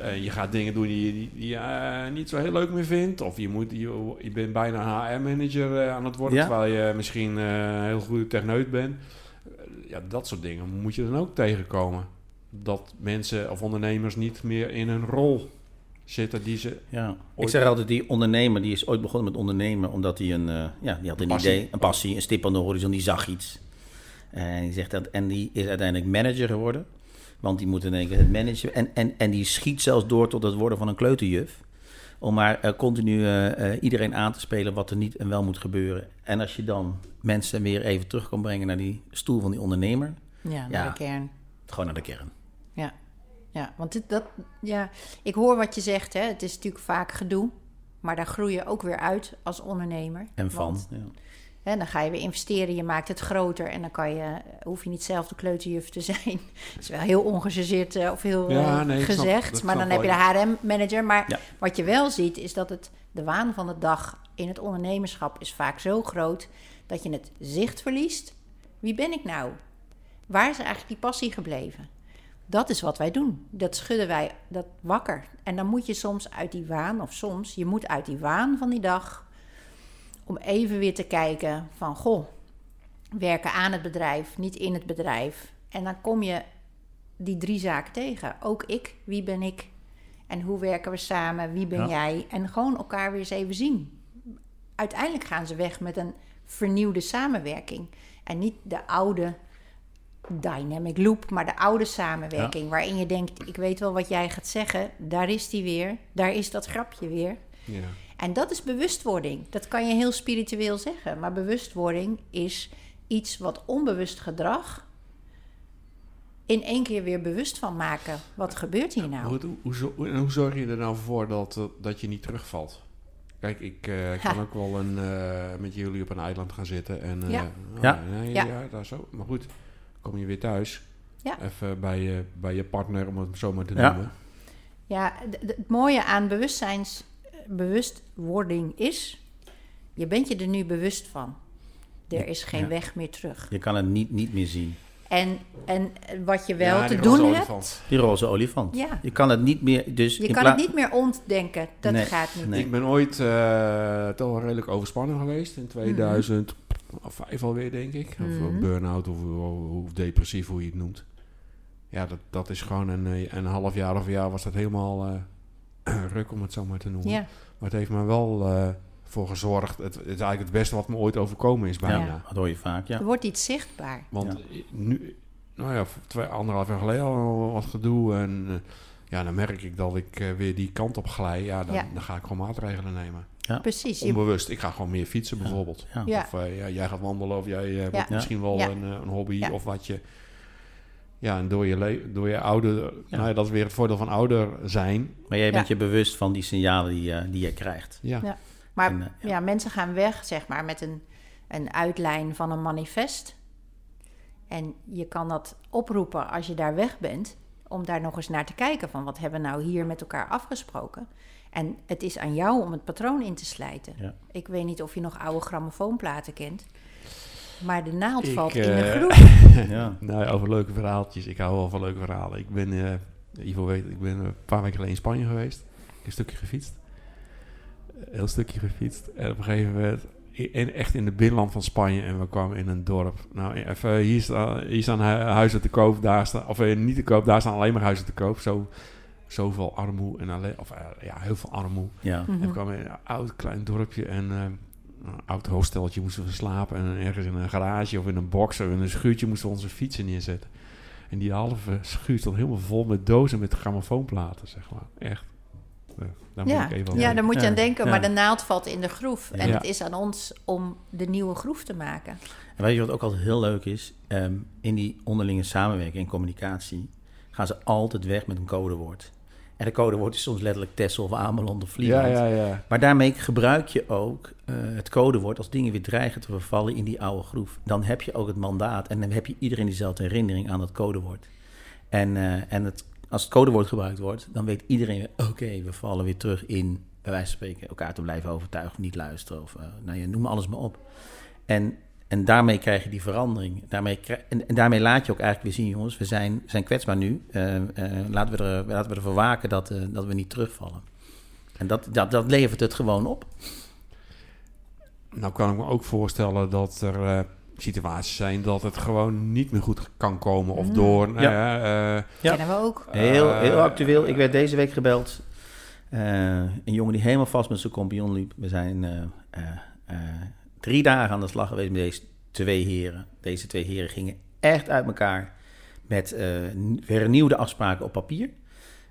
Eh, je gaat dingen doen die, die, die je eh, niet zo heel leuk meer vindt. Of je, moet, je, je bent bijna HR-manager eh, aan het worden, Ja. terwijl je misschien eh, een heel goede techneut bent. Eh, ja, dat soort dingen moet je dan ook tegenkomen. Dat mensen of ondernemers niet meer in hun rol zitten die ze... Ja. Ik zeg altijd, die ondernemer die is ooit begonnen met ondernemen omdat hij een, eh, ja, die had een Passie. idee, een passie, een stip aan de horizon, die zag iets. En die, zegt dat, en die is uiteindelijk manager geworden, want die moet in één keer het managen. En, en, en die schiet zelfs door tot het worden van een kleuterjuf. Om maar eh, continu eh, iedereen aan te spelen wat er niet en wel moet gebeuren. En als je dan mensen weer even terug kan brengen naar die stoel van die ondernemer, Ja, naar Ja. de kern. gewoon naar de kern. Ja, want dit, dat, ja, ik hoor wat je zegt. Hè. Het is natuurlijk vaak gedoe. Maar daar groei je ook weer uit als ondernemer. En van. Want, ja. hè, dan ga je weer investeren, je maakt het groter. En dan kan je, hoef je niet zelf de kleuterjuf te zijn. Dat is wel heel ongechargeerd eh, of heel Ja, eh, nee, ik snap- gezegd. maar dan heb je de HRM-manager. Maar Ja. wat je wel ziet, is dat het, de waan van de dag in het ondernemerschap is vaak zo groot... dat je het zicht verliest. Wie ben ik nou? Waar is eigenlijk die passie gebleven? Dat is wat wij doen. Dat schudden wij dat wakker. En dan moet je soms uit die waan, of soms, je moet uit die waan van die dag, om even weer te kijken van, goh, werken aan het bedrijf, niet in het bedrijf. En dan kom je die drie zaken tegen. Ook ik, wie ben ik? En hoe werken we samen? Wie ben Ja. jij? En gewoon elkaar weer eens even zien. Uiteindelijk gaan ze weg met een vernieuwde samenwerking. En niet de oude dynamic loop, maar de oude samenwerking. Waarin je denkt, ik weet wel wat jij gaat zeggen. Daar is die weer. Daar is dat grapje weer. Ja. En dat is bewustwording. Dat kan je heel spiritueel zeggen. Maar bewustwording is iets wat onbewust gedrag in één keer weer bewust van maken. Wat gebeurt hier nou? Hoe, hoe, hoe, zo- en hoe zorg je er nou voor dat, eh, dat je niet terugvalt? Kijk, ik eh, kan Ha. ook wel een, eh, met jullie op een eiland gaan zitten. En, eh, Ja. oh, Ja. nee, Ja. ja. daar zo. Maar goed, kom je weer thuis. Ja. Even bij je, bij je partner, om het zo maar te noemen. Ja, het mooie aan bewustzijns, bewustwording is, je bent je er nu bewust van. Er is geen Ja. weg meer terug. Je kan het niet, niet meer zien. En, en wat je wel Ja, te doen olifant. hebt, Die roze olifant. Ja. Je kan het niet meer. Dus je kan het niet meer ontdenken. Dat Nee, gaat niet. nee. Ik ben ooit eh, toch wel redelijk overspannen geweest. In 2005 alweer, denk ik. Of Mhm. een burn-out, of, of, of depressief, hoe je het noemt. Ja, dat, dat is gewoon een, eh, een half jaar of een jaar was dat helemaal eh, ruk, om het zo maar te noemen. Ja, Maar het heeft me wel eh, voor gezorgd. Het, het is eigenlijk het beste wat me ooit overkomen is, bijna. Ja, dat hoor je vaak. Ja. er wordt iets zichtbaar. Want Ja. nu, nou ja, twee, anderhalf jaar geleden al wat gedoe. En ja, dan merk ik dat ik eh, weer die kant op glij. Ja, dan, Ja. dan ga ik gewoon maatregelen nemen. Precies. Je, Onbewust. Ik ga gewoon meer fietsen bijvoorbeeld. Ja. Ja. Of eh, ja, jij gaat wandelen of jij hebt Ja. misschien wel Ja. een, eh, een hobby Ja. of wat je... Ja, en door je, door je ouder... Ja. Nou ja, dat is weer het voordeel van ouder zijn. Maar jij bent Ja. je bewust van die signalen die, je- die je krijgt. Ja. Ja. Maar En, eh, ja. ja. mensen gaan weg, zeg maar, met een, een uitlijn van een manifest. En je kan dat oproepen als je daar weg bent, om daar nog eens naar te kijken van wat hebben we nou hier met elkaar afgesproken. En het is aan jou om het patroon in te slijten. Ja. Ik weet niet of je nog oude grammofoonplaten kent, maar de naald Ik, valt in de eh, groef. Ja. Nou ja, over leuke verhaaltjes. Ik hou wel van leuke verhalen. Ik ben, eh Ivo weet, ik ben een paar weken geleden in Spanje geweest. Ik heb een stukje gefietst. Een heel stukje gefietst. En op een gegeven moment, in, echt in het binnenland van Spanje. En we kwamen in een dorp. Nou, even, hier, staan, hier staan hu- huizen te koop. Daar staan, of eh, niet te koop, daar staan alleen maar huizen te koop. Zo, zoveel armoe. En alleen, of eh, ja, heel veel armoe. Ja. Mhm. En we kwamen in een oud klein dorpje en eh, een oud hosteltje moesten we slapen. En ergens in een garage of in een box of in een schuurtje moesten we onze fietsen neerzetten. En die halve schuur stond helemaal vol met dozen met grammofoonplaten, zeg maar. Echt. Ja, daar moet Ja, ik even aan ja, daar moet je Ja, aan denken, ja. maar de naald valt in de groef. En Ja. het is aan ons om de nieuwe groef te maken. En weet je wat ook altijd heel leuk is? Ehm, in die onderlinge samenwerking en communicatie gaan ze altijd weg met een codewoord. En de codewoord is soms letterlijk Texel of Ameland of Ja, Vlieland. ja, ja. Maar daarmee gebruik je ook eh, het codewoord als dingen weer dreigen te vervallen in die oude groef. Dan heb je ook het mandaat en dan heb je iedereen diezelfde herinnering aan dat codewoord. En, eh, en het, als het codewoord gebruikt wordt, dan weet iedereen oké, we vallen weer terug in, bij wijze van spreken, elkaar te blijven overtuigen, niet luisteren of, eh, nou ja, noem alles maar op. En, en daarmee krijg je die verandering. Daarmee en, en daarmee laat je ook eigenlijk weer zien, jongens, we zijn, zijn kwetsbaar nu. Eh, laten, we er, laten we ervoor waken dat, dat we niet terugvallen. En dat, dat, dat levert het gewoon op. Nou kan ik me ook voorstellen dat er situaties zijn dat het gewoon niet meer goed kan komen. Of Mm. door... Ja. eh, Ja. Kennen we ook. Heel, heel Eh, actueel. Ik werd deze week gebeld. Eh, een jongen die helemaal vast met zijn compagnon liep. We zijn eh, eh, eh, drie dagen aan de slag geweest met deze twee heren. Deze twee heren gingen echt uit elkaar met eh, hernieuwde afspraken op papier.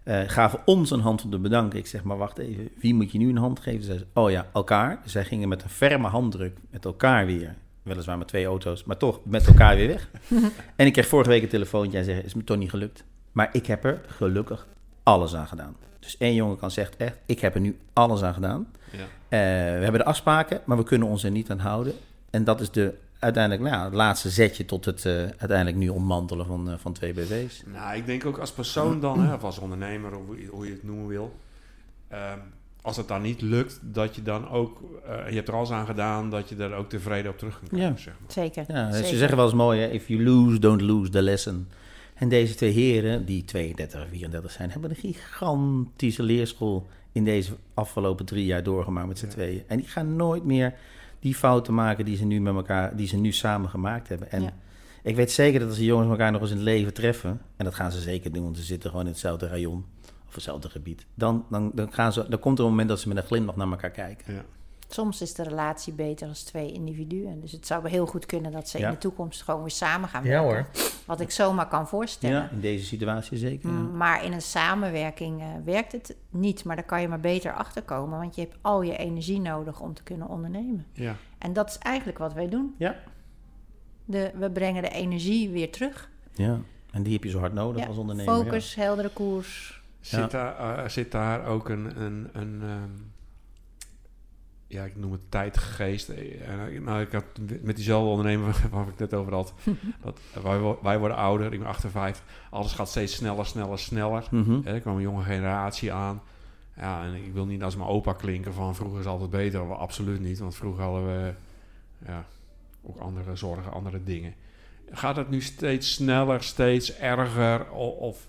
Eh, gaven ons een hand om te bedanken. Ik zeg maar, wacht even, wie moet je nu een hand geven? Ze zeiden, oh ja, elkaar. Zij gingen met een ferme handdruk met elkaar weer. Weliswaar met twee auto's, maar toch met elkaar weer weg. en ik kreeg vorige week een telefoontje en zei, is me toch niet gelukt. Maar ik heb er gelukkig alles aan gedaan. Dus één jongen kan zegt echt, ik heb er nu alles aan gedaan. ja. Eh, we hebben de afspraken, maar we kunnen ons er niet aan houden. En dat is de, uiteindelijk nou, ja, het laatste zetje tot het eh, uiteindelijk nu ontmantelen van, eh, van twee BV's. Nou, ik denk ook als persoon dan, hè, of als ondernemer, of hoe je- hoe je het noemen wil. ehm, als het dan niet lukt, dat je dan ook, eh, je hebt er alles aan gedaan, dat je er ook tevreden op terug kan komen, Ja. zeg maar. Zeker. Ja, dus zeker. ze zeggen wel eens mooi, hè, if you lose, don't lose the lesson. En deze twee heren, die 32 en 34 zijn, hebben een gigantische leerschool in deze afgelopen drie jaar doorgemaakt met z'n Ja. tweeën. En die gaan nooit meer die fouten maken die ze nu met elkaar, die ze nu samen gemaakt hebben. En Ja. ik weet zeker dat als die jongens elkaar nog eens in het leven treffen, en dat gaan ze zeker doen, want ze zitten gewoon in hetzelfde rayon of hetzelfde gebied, dan, dan, dan, gaan ze, dan komt er een moment dat ze met een glimlach naar elkaar kijken. Ja. Soms is de relatie beter als twee individuen. Dus het zou heel goed kunnen dat ze Ja. in de toekomst gewoon weer samen gaan Ja, werken. Wat ik zomaar kan voorstellen. Ja, in deze situatie zeker. ja. Mm, Maar in een samenwerking eh, werkt het niet. Maar daar kan je maar beter achter komen. Want je hebt al je energie nodig om te kunnen ondernemen. Ja. En dat is eigenlijk wat wij doen. Ja. De, we brengen de energie weer terug. Ja, en die heb je zo hard nodig Ja, als ondernemer. ja. Focus, heldere koers. Zit, daar, eh, zit daar ook een, een, een ehm, ja, ik noem het tijdgeest. Eh, nou, ik had met diezelfde ondernemer waar ik net over had. dat, wij, wij worden ouder, ik ben 58. Alles gaat steeds sneller, sneller, sneller. Hè, er kwam een jonge generatie aan. Ja, en ik wil niet als mijn opa klinken van vroeger is altijd beter. Absoluut niet, want vroeger hadden we ja, ook andere zorgen, andere dingen. Gaat het nu steeds sneller, steeds erger? Of,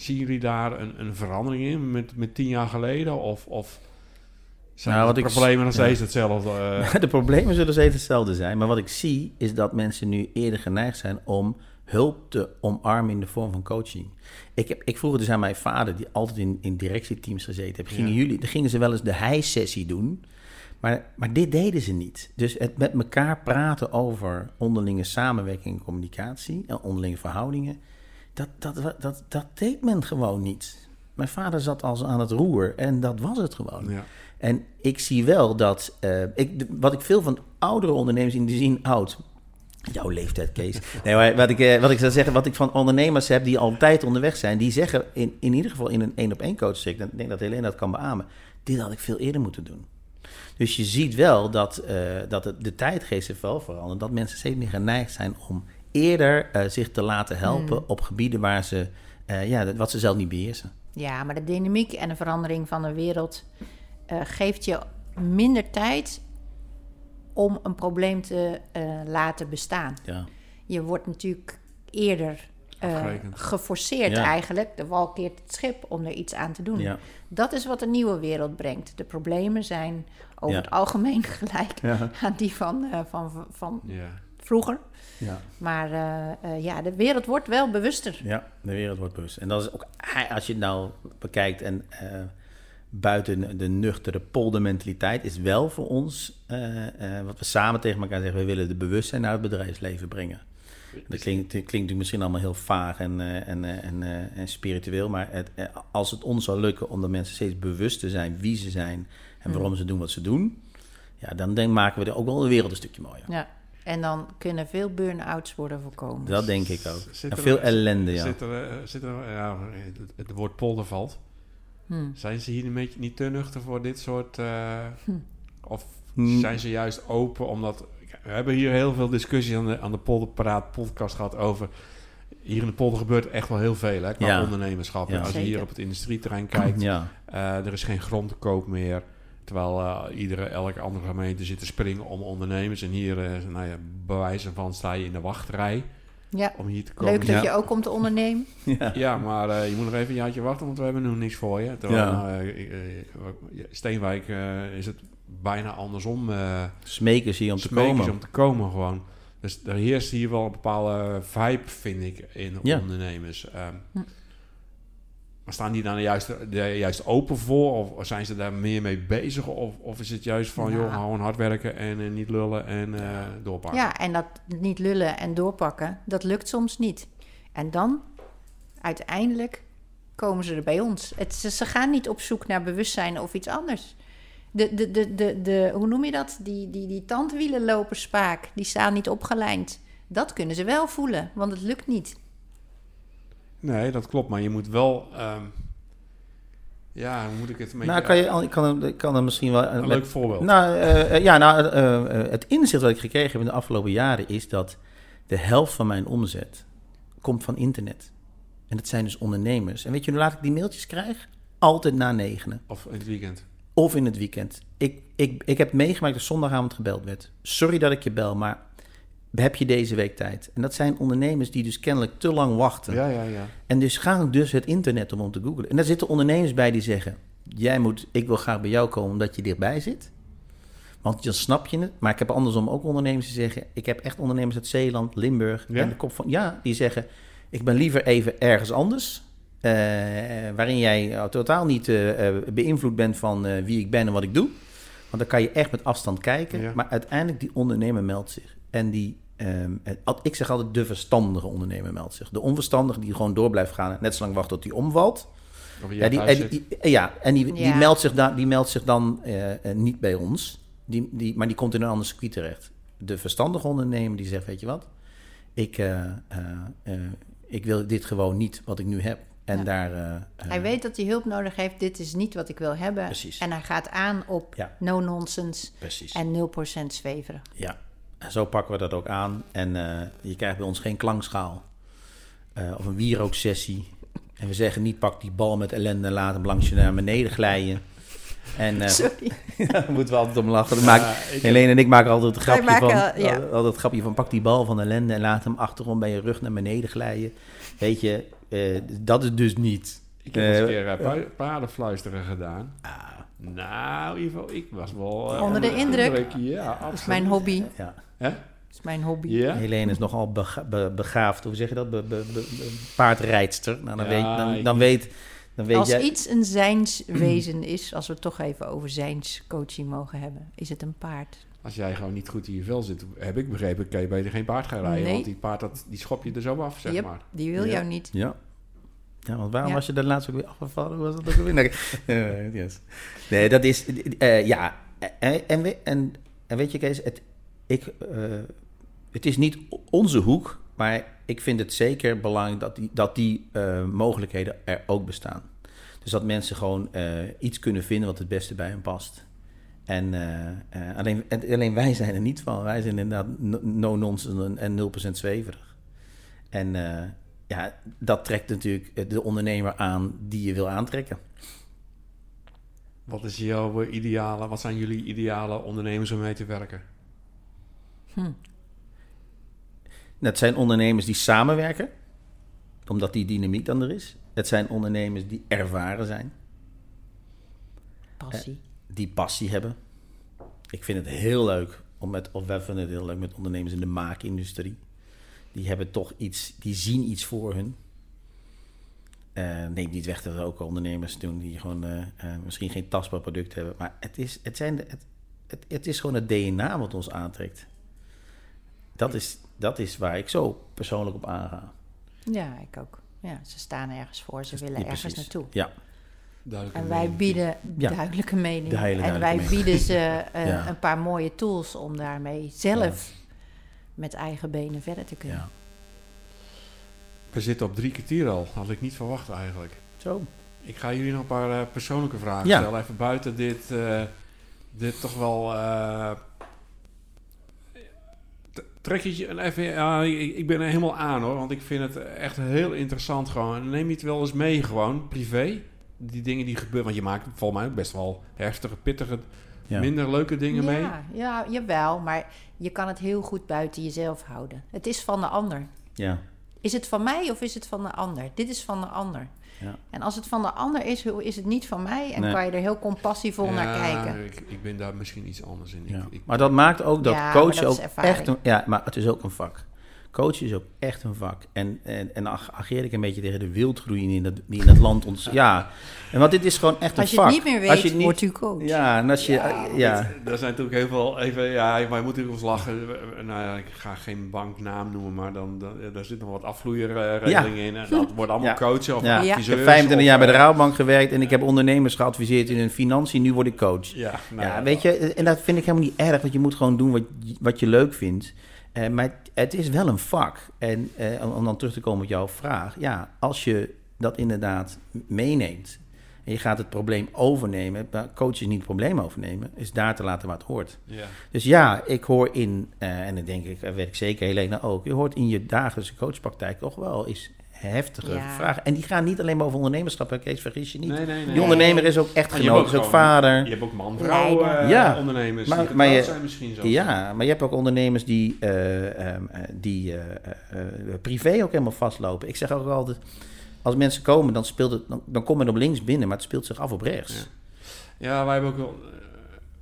zien jullie daar een, een verandering in met, met tien jaar geleden? Of, of zijn Nou, de problemen nog ja. steeds hetzelfde? eh? De problemen zullen steeds hetzelfde zijn. Maar wat ik zie is dat mensen nu eerder geneigd zijn om hulp te omarmen in de vorm van coaching. Ik, heb, ik vroeg het dus aan mijn vader, die altijd in, in directieteams gezeten heeft. Gingen, Ja. jullie, dan gingen ze wel eens de hij-sessie doen. Maar, maar dit deden ze niet. Dus het met elkaar praten over onderlinge samenwerking en communicatie en onderlinge verhoudingen, dat, dat, dat, dat, deed men gewoon niet. Mijn vader zat als aan het roer en dat was het gewoon. ja. En ik zie wel dat, eh, ik, de- wat ik veel van oudere ondernemers in die zin oud. Jouw leeftijd, Kees. Nee, maar wat ik, eh, wat ik zou zeggen, wat ik van ondernemers heb die altijd onderweg zijn, die zeggen in, in ieder geval in een één op één coach, ik denk dat Helene dat kan beamen, dit had ik veel eerder moeten doen. Dus je ziet wel dat, eh, dat het, de tijdgeest heeft wel veranderd, dat mensen steeds meer geneigd zijn om eerder eh, zich te laten helpen Mm. op gebieden waar ze, eh, ja, wat ze zelf niet beheersen. Ja, maar de dynamiek en de verandering van de wereld eh, geeft je minder tijd om een probleem te eh, laten bestaan. Ja. Je wordt natuurlijk eerder eh, geforceerd Ja. eigenlijk. De wal keert het schip om er iets aan te doen. Ja. Dat is wat de nieuwe wereld brengt. De problemen zijn over Ja. het algemeen gelijk Ja. aan die van, eh, van, van Ja. vroeger. Ja. Maar eh, eh, ja, de wereld wordt wel bewuster. Ja, de wereld wordt bewust. En dat is ook, als je het nou bekijkt en eh, buiten de nuchtere poldermentaliteit, is wel voor ons, eh, eh, wat we samen tegen elkaar zeggen, we willen de bewustzijn naar het bedrijfsleven brengen. Dat klinkt, klinkt natuurlijk misschien allemaal heel vaag en, eh, en, eh, en, en spiritueel, maar het, als het ons zou lukken om de mensen steeds bewust te zijn wie ze zijn en waarom ze doen wat ze doen, ja, dan denk, maken we er ook wel de wereld een stukje mooier. Ja. En dan kunnen veel burn-outs worden voorkomen. Dat denk ik ook. Zit En er- veel ellende, ja. Zit er, eh, zit er, ja, het, het woord polder valt. Hmm. Zijn ze hier een beetje niet te nuchter voor dit soort... eh, Hm. Of Hmm. zijn ze juist open omdat... We hebben hier heel veel discussies aan de, aan de Polderpraat podcast gehad over... Hier in de polder gebeurt echt wel heel veel hè, qua Ja. ondernemerschap. Ja. Als je hier op het industrieterrein kijkt, Ja, eh, er is geen grond te koop meer. Terwijl eh, iedere, elke andere gemeente zit te springen om ondernemers. En hier, eh, nou ja, bewijzen van sta je in de wachtrij Ja, om hier te komen. leuk dat Ja. je ook komt te ondernemen. Ja. Ja, maar eh, je moet nog even een jaartje wachten, want we hebben nog niks voor je. Terwijl, Ja. nou, Steenwijk eh, is het bijna andersom. eh Smeken zie je om te smeken komen. ze om te komen gewoon. Dus er heerst hier wel een bepaalde vibe, vind ik, in Ja. ondernemers. Ehm, Hm. Maar staan die dan juist, juist open voor? Of zijn ze daar meer mee bezig? Of, of is het juist van, Nou. joh, gewoon hard werken en eh, niet lullen en eh doorpakken? Ja, en dat niet lullen en doorpakken, dat lukt soms niet. En dan, uiteindelijk, komen ze er bij ons. Het, ze, ze gaan niet op zoek naar bewustzijn of iets anders. De, de, de, de, de, hoe noem je dat? Die, die, die tandwielenloperspaak, die staan niet opgelijnd. Dat kunnen ze wel voelen, want het lukt niet. Nee, dat klopt. Maar je moet wel... ehm, ja, hoe moet ik het een beetje... Nou, kan je, ik kan, ik kan er misschien wel... een met- leuk voorbeeld. Nou, eh, eh, ja, nou, eh, eh, het inzicht wat ik gekregen heb in de afgelopen jaren is dat de helft van mijn omzet komt van internet. En dat zijn dus ondernemers. En weet je hoe laat ik die mailtjes krijg? Altijd na negenen. Of in het weekend. Of in het weekend. Ik, ik, ik heb meegemaakt dat zondagavond gebeld werd. Sorry dat ik je bel, maar heb je deze week tijd? En dat zijn ondernemers die dus kennelijk te lang wachten. Ja, ja, ja. En dus gaan dus het internet om om te googlen. En daar zitten ondernemers bij die zeggen... jij moet, ik wil graag bij jou komen omdat je dichtbij zit. Want dan snap je het. Maar ik heb andersom ook ondernemers die zeggen... ik heb echt ondernemers uit Zeeland, Limburg... Ja? en de kop van... ja, die zeggen... ik ben liever even ergens anders... eh, waarin jij eh, totaal niet eh, beïnvloed bent van wie ik ben en wat ik doe. Want dan kan je echt met afstand kijken. Ja. Maar uiteindelijk, die ondernemer meldt zich. En die, ehm, ik zeg altijd, de verstandige ondernemer meldt zich. De onverstandige die gewoon door blijft gaan... net zo lang wacht tot die omvalt. Ja, die, en die- ja, en die, die, Ja. meldt zich dan, die meldt zich dan eh, eh, niet bij ons. Die, die, maar die komt in een ander circuit terecht. De verstandige ondernemer die zegt, weet je wat? Ik, eh, ik wil dit gewoon niet wat ik nu heb. En Ja. daar... Hij weet dat hij hulp nodig heeft. Dit is niet wat ik wil hebben. Precies. En hij gaat aan op Ja. no nonsense Precies. en 0% zweverig. Ja, en zo pakken we dat ook aan. En eh, je krijgt bij ons geen klankschaal eh, of een wierooksessie. En we zeggen niet pak die bal met ellende en laat hem langs je naar beneden glijden. En eh Sorry. daar moeten we altijd om lachen. Ja, Helene en ik maken altijd het grapje, maken, van, ja. altijd- altijd het grapje van pak die bal van ellende en laat hem achterom bij je rug naar beneden glijden. Weet je, eh, dat is dus niet. Ik heb eens een keer uh, pa- paardenfluisteren gedaan. Ah, Nou, Ivo, ik was wel... eh, Onder de indruk. Ja, Dat is absoluut. mijn hobby. ja. Hè? Dat is mijn hobby. Ja? Helene is nogal bega- be- begaafd, hoe zeg je dat? Be, be, be- be- paardrijdster. Nou, dan, Ja, weet, dan, ik- dan weet, dan weet Als jij... iets een zijnswezen is, als we het toch even over zijnscoaching mogen hebben, is het een paard. Als jij gewoon niet goed in je vel zit, heb ik begrepen, kan je beter geen paard gaan rijden. Nee. Want die paard, dat, die schop je er zo af, zeg Yep, maar. Die wil Ja. jou niet. Ja. Ja, want waarom Ja. was je daar laatst ook weer afgevallen? Hoe Was dat ook weer? Nee, eh, yes. nee dat is... eh, ja, en, en, we- en, en weet je Kees, het, ik, eh, het is niet onze hoek, maar ik vind het zeker belangrijk dat die, dat die eh, mogelijkheden er ook bestaan. Dus dat mensen gewoon eh, iets kunnen vinden wat het beste bij hen past. En eh, eh, alleen, en alleen wij zijn er niet van. Wij zijn inderdaad no- no-nonsense en 0% zweverig. En eh, ja, dat trekt natuurlijk de ondernemer aan die je wil aantrekken. Wat is jouw eh, ideale, wat zijn jullie ideale ondernemers om mee te werken? Het zijn ondernemers die samenwerken, omdat die dynamiek dan er is. Het zijn ondernemers die ervaren zijn, Passie. die passie hebben. Ik vind het heel leuk om met, of wij vinden het heel leuk met ondernemers in de maakindustrie. Die hebben toch iets, die zien iets voor hun. Eh neem niet weg dat er ook ondernemers doen die gewoon eh, eh, misschien geen tastbaar product hebben. Maar het is, het, zijn de, het, het, het is gewoon het DNA wat ons aantrekt. Dat is, dat is waar ik zo persoonlijk op aanga. Ja, ik ook. Ja, ze staan ergens voor, ze willen Ja, ergens naartoe. Ja, Duidelijk En wij bieden Ja. duidelijke meningen. De hele en wij duidelijke mening. bieden ze eh, Ja. een paar mooie tools om daarmee zelf met eigen benen verder te kunnen. ja. We zitten op drie kwartier al. Had ik niet verwacht eigenlijk. Zo. Ik ga jullie nog een paar eh, persoonlijke vragen Ja. stellen. Even buiten dit, eh, dit toch wel... eh, t- Trek je je een even... ja, ik, ik ben er helemaal aan hoor. Want ik vind het echt heel interessant gewoon. Neem je het wel eens mee gewoon, privé? die dingen die gebeuren? Want je maakt volgens mij ook best wel heftige, pittige, Ja. minder leuke dingen mee. Ja, ja, jawel, maar je kan het heel goed buiten jezelf houden. Het is van de ander. Ja. Is het van mij of is het van de ander? Dit is van de ander. Ja. En als het van de ander is, hoe is het niet van mij? En Nee. kan je er heel compassievol naar kijken. Ik, ik ben daar misschien iets anders in. Ja. Ik, ik, Maar dat maakt ook dat Ja, maar coachen dat is ook echt een... Ja, maar het is ook een vak. Coachen is ook echt een vak. En, en, en dan ageer ik een beetje tegen de wildgroei die in het, die in het land ons... Ja, en want dit is gewoon echt een Als je vak. het niet meer weet, Als je niet- wordt u coach. Ja, en als je... Ja, ja. Er zijn natuurlijk heel veel, even, ja, wij moeten ook eens lachen. Nou ja, ik ga geen banknaam noemen, maar dan, dan daar zit nog wat afvloeierregelingen in. En dat wordt allemaal Ja. coachen of Ja. Ja. Ik heb 25 jaar bij de of, Rabobank gewerkt en ik heb ondernemers geadviseerd in hun financiën. Nu word ik coach. eh, Ja, nou ja, weet je, en dat vind ik helemaal niet erg, want je moet gewoon doen wat, je- wat je leuk vindt. Eh, maar het, is wel een vak. En eh, om, dan terug te komen op jouw vraag. Ja, als je dat inderdaad meeneemt en je gaat het probleem overnemen. maar Coach is niet het probleem overnemen, is daar te laten waar het hoort. Ja. Dus ja, ik hoor in, eh, en dat denk ik, weet ik zeker, Helena ook. Je hoort in je dagelijkse coachpraktijk toch wel eens heftige Ja. vragen. En die gaan niet alleen maar over ondernemerschap, hè, Kees, vergis je niet. Nee, nee, nee. Die ondernemer is ook hebt echtgenoot, is ook vader. Je hebt ook man-vrouw Leider. eh, Ja. ondernemers Maar- die maar je- zijn misschien zo. Ja, maar je hebt ook ondernemers die, eh, ehm, eh, die eh, eh, eh, privé ook helemaal vastlopen. Ik zeg ook altijd, als mensen komen, dan, speelt het, dan, dan komt men op links binnen, maar het speelt zich af op rechts. Ja. Ja, wij hebben ook wel...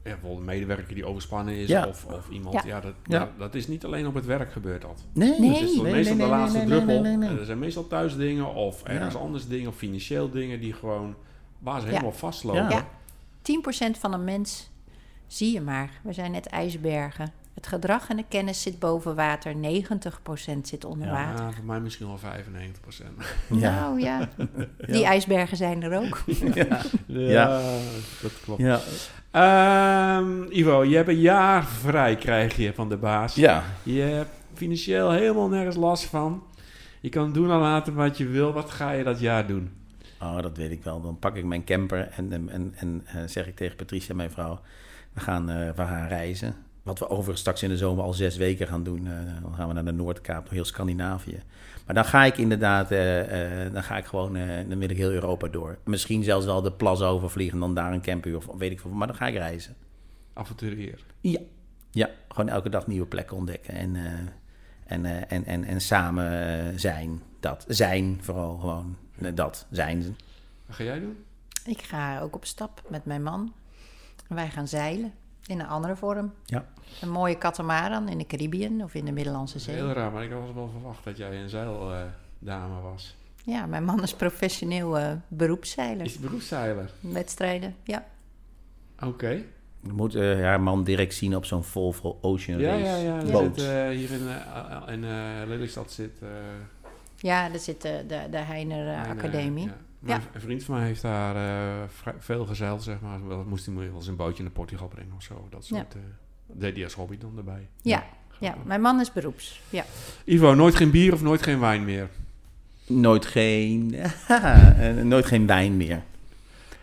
eh, ja, bijvoorbeeld een medewerker die overspannen is Ja. of, of iemand. Ja. Ja, dat, Ja. Dat, dat is niet alleen op het werk gebeurt dat. Nee, Nee. Het is Nee, meestal de laatste nee, druppel. nee, nee, nee. Er zijn meestal thuis dingen of ergens Ja. anders dingen of financieel dingen die gewoon waar ze Ja. helemaal vastlopen. Ja. Ja. 10% van een mens zie je maar. We zijn net ijsbergen. Het gedrag en de kennis zit boven water. 90% zit onder Ja. water. Ja, voor mij misschien wel 95 procent. Ja. Nou ja, die ijsbergen zijn er ook. Ja. Ja, dat klopt. Ja. Ehm, Ivo, je hebt een jaar vrij, krijg je van de baas. ja. Je hebt financieel helemaal nergens last van. Je kan doen en laten wat je wil. Wat ga je dat jaar doen? Oh, dat weet ik wel. Dan pak ik mijn camper en, en, en, en eh, zeg ik tegen Patricia, mijn vrouw, we gaan, eh, we gaan reizen. Wat we overigens straks in de zomer al zes weken gaan doen. eh, dan gaan we naar de Noordkaap, door heel Scandinavië. Maar dan ga ik inderdaad, eh, eh, dan ga ik gewoon, eh, dan wil ik heel Europa door. Misschien zelfs wel de plas overvliegen en dan daar een camper of weet ik veel. Maar dan ga ik reizen. Avonturier. Ja. Ja, gewoon elke dag nieuwe plekken ontdekken en, eh, en, eh, en, en, en samen zijn. Dat. Zijn vooral gewoon. Dat. Zijn. Wat ga jij doen? Ik ga ook op stap met mijn man. Wij gaan zeilen in een andere vorm. Ja. Een mooie katamaran in de Caribbean of in de Middellandse Zee. heel raar, maar ik had wel verwacht dat jij een zeildame was. Ja, mijn man is professioneel eh, beroepszeiler. Is beroepszeiler? Wedstrijden, ja. Oké. Je moet eh, haar man direct zien op zo'n Volvo Ocean Ja, Race ja, ja. Die boot. Zit, eh, hier in, eh, in eh, Lelystad zit... eh, Ja, daar zit de, de, de Heiner eh, eh, Academie. ja. Mijn Ja. Een vriend van mij heeft daar eh, veel gezeild, zeg maar. Wel moest hij wel eens een bootje naar Portugal brengen of zo. Dat soort... eh, dat deed hij als hobby dan erbij. Ja, ja, mijn man is beroeps. Ja. Ivo, nooit geen bier of nooit geen wijn meer? Nooit geen, eh, nooit geen wijn meer.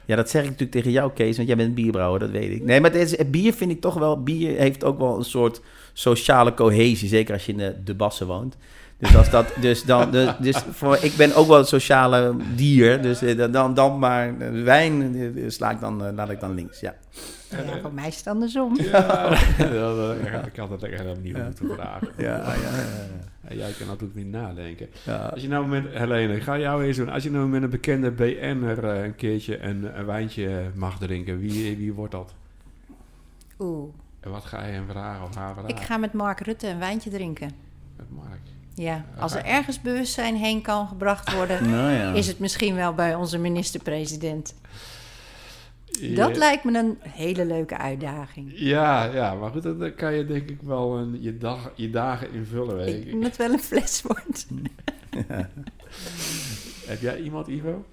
Ja, dat zeg ik natuurlijk tegen jou, Kees, want jij bent bierbrouwer, dat weet ik. Nee, maar het is, bier vind ik toch wel... Bier heeft ook wel een soort sociale cohesie, zeker als je in de, de Bassen woont. Dus, als dat, dus, dan, dus, dus voor, ik ben ook wel een sociale dier, dus eh, dan, dan maar eh, wijn eh, sla ik dan, laat ik dan links, ja. ja, voor mij is het andersom. Ja, dat, eh, ik had het echt helemaal niet moeten vragen. Ja, ja, ja. Jij kan natuurlijk niet nadenken. ja. Als je nou met, Helene, ik ga jou eens doen. Als je nou met een bekende BN'er een keertje een, een wijntje mag drinken, wie, wie wordt dat? Oeh, En wat ga je hem vragen of haar vragen? ik ga met Mark Rutte een wijntje drinken. Met Mark. Ja, als er ergens bewustzijn heen kan gebracht worden, Nou ja. is het misschien wel bij onze minister-president. Ja, Dat lijkt me een hele leuke uitdaging. Ja, ja, maar goed, dan kan je denk ik wel een, je, dag, je dagen invullen. Weet Ik het wel een fles wordt. Heb jij iemand, Ivo?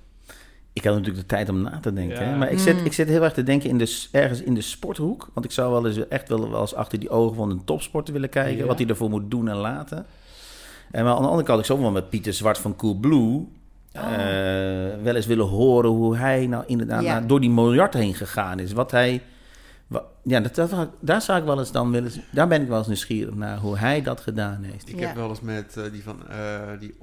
Ik had natuurlijk de tijd om na te denken. Ja. Hè? Maar ik zit, Mm. ik zit heel erg te denken in de, ergens in de sporthoek. Want ik zou wel eens echt wel, wel eens achter die ogen van een topsporter willen kijken. Ja. Wat hij ervoor moet doen en laten. En maar aan de andere kant, ik zou wel met Pieter Zwart van Coolblue... eh, wel eens willen horen hoe hij nou inderdaad Ja. door die miljard heen gegaan is. Wat hij, Ja, dat, dat, daar zou ik wel eens dan willen. Daar ben ik wel eens nieuwsgierig naar hoe hij dat gedaan heeft. Ik Ja. heb wel eens met eh, die, van, eh, die,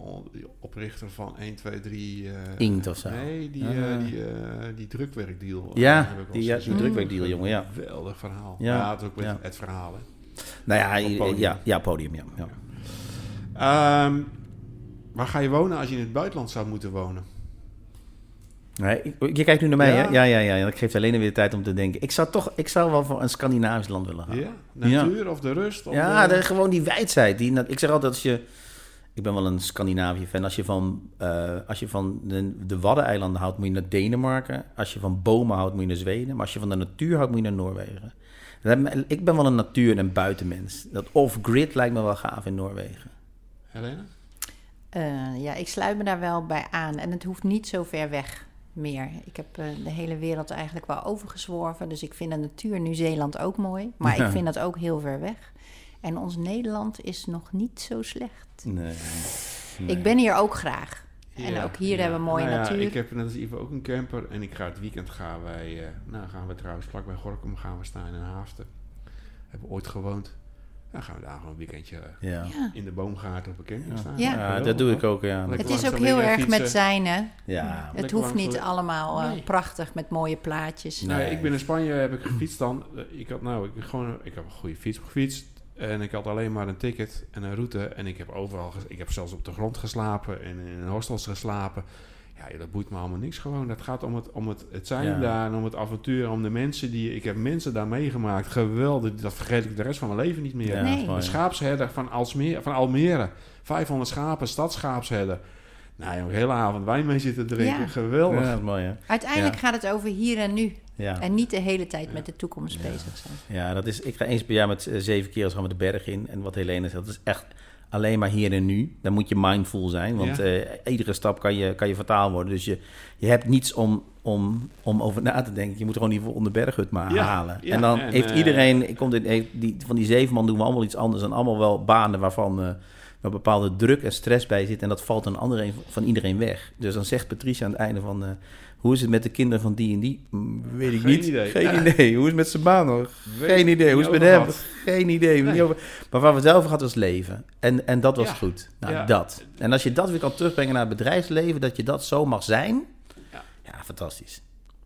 oprichter van 1, 2, 3... eh, Inkt of zo. Nee, die, Ah. eh, die, eh, die drukwerkdeal. Ja, heb ik wel die- ja, die drukwerkdeal, jongen, ja. Geweldig verhaal. Ja, Ja, het ook met ja. het verhaal. Hè. Nou ja, podium. ja, ja, podium, ja. ja. Ehm, waar ga je wonen als je in het buitenland zou moeten wonen? Nee, je kijkt nu naar mij, Ja. hè? Ja, ja, ja. Dat geeft alleen weer tijd om te denken. Ik zou toch, ik zou wel voor een Scandinavisch land willen gaan. Ja? Natuur of de rust? Of Ja, de- de, gewoon die wijdheid. Die, ik zeg altijd als je... Ik ben wel een Scandinavië-fan. Als je van, eh, als je van de, de Waddeneilanden houdt, moet je naar Denemarken. Als je van bomen houdt, moet je naar Zweden. Maar als je van de natuur houdt, moet je naar Noorwegen. Ik ben wel een natuur- en buitenmens. Dat off-grid lijkt me wel gaaf in Noorwegen. Helena? Eh, ja, ik sluit me daar wel bij aan. En het hoeft niet zo ver weg meer. Ik heb eh, de hele wereld eigenlijk wel overgezworven. Dus ik vind de natuur Nieuw-Zeeland ook mooi. Maar Ja. ik vind dat ook heel ver weg. En ons Nederland is nog niet zo slecht. Nee. Ik ben hier ook graag. En ook hier ja. hebben we mooie Nou ja, natuur. ik heb net als Ivo ook een camper. En ik ga het weekend gaan wij... eh, nou, gaan we trouwens vlakbij Gorkum gaan we staan in Haafden. Hebben we ooit gewoond. Dan gaan we daar gewoon een weekendje eh, Ja. Ja. in de boomgaarden op een camping Ja. staan. Ja. Ja, dat doe ik ook, ja. Lekker Het is ook heel erg fietsen. met zijn, hè? Ja. Het hoeft niet allemaal eh, Nee. prachtig met mooie plaatjes. Nee. Nee, ik ben in Spanje, heb ik gefietst dan. Eh, Ik had nou, ik, gewoon, ik heb een goede fiets gefietst. En ik had alleen maar een ticket en een route. En ik heb overal, ik heb zelfs op de grond geslapen en in hostels geslapen. Ja, joh, dat boeit me allemaal niks gewoon. Dat gaat om het, om het, het zijn Ja. daar en om het avontuur, om de mensen die... Ik heb mensen daar meegemaakt, geweldig. Dat vergeet ik de rest van mijn leven niet meer. Ja, Nee. Een schaapsherder van, Alsmeer, van Almere. 500 schapen, stadsschaapsherder. Nou joh, de hele avond wijn mee zitten drinken. Ja. Geweldig. Ja, dat is mooi, hè? Uiteindelijk Ja. gaat het over hier en nu. Ja. En niet de hele tijd Ja. met de toekomst Ja. bezig zijn. Ja, dat is, ik ga eens per jaar met eh, zeven keer gaan we de berg in. En wat Helene zegt, dat is echt alleen maar hier en nu. Dan moet je mindful zijn, want Ja. eh, iedere stap kan je, kan je vertaald worden. Dus je, je hebt niets om, om, om over na te denken. Je moet gewoon in ieder geval onder berghut maar Ja, halen. ja, en dan en, heeft eh, iedereen, ik kom dit, heeft die, van die zeven man doen we allemaal iets anders. En allemaal wel banen waarvan eh waar bepaalde druk en stress bij zit. En dat valt dan andere, van iedereen weg. Dus dan zegt Patricia aan het einde van... eh, hoe is het met de kinderen van die en die? Mm, Weet ik Geen niet. idee. Geen Ja. idee. Hoe is het met zijn baan nog? Geen idee. Hoe is het met hem? Geen idee. Nee. Niet over- Maar waar we het over hadden was leven. En, en dat was Ja. goed. Nou, Ja. dat. En als je dat weer kan terugbrengen naar het bedrijfsleven, dat je dat zo mag zijn. Ja. Ja, fantastisch.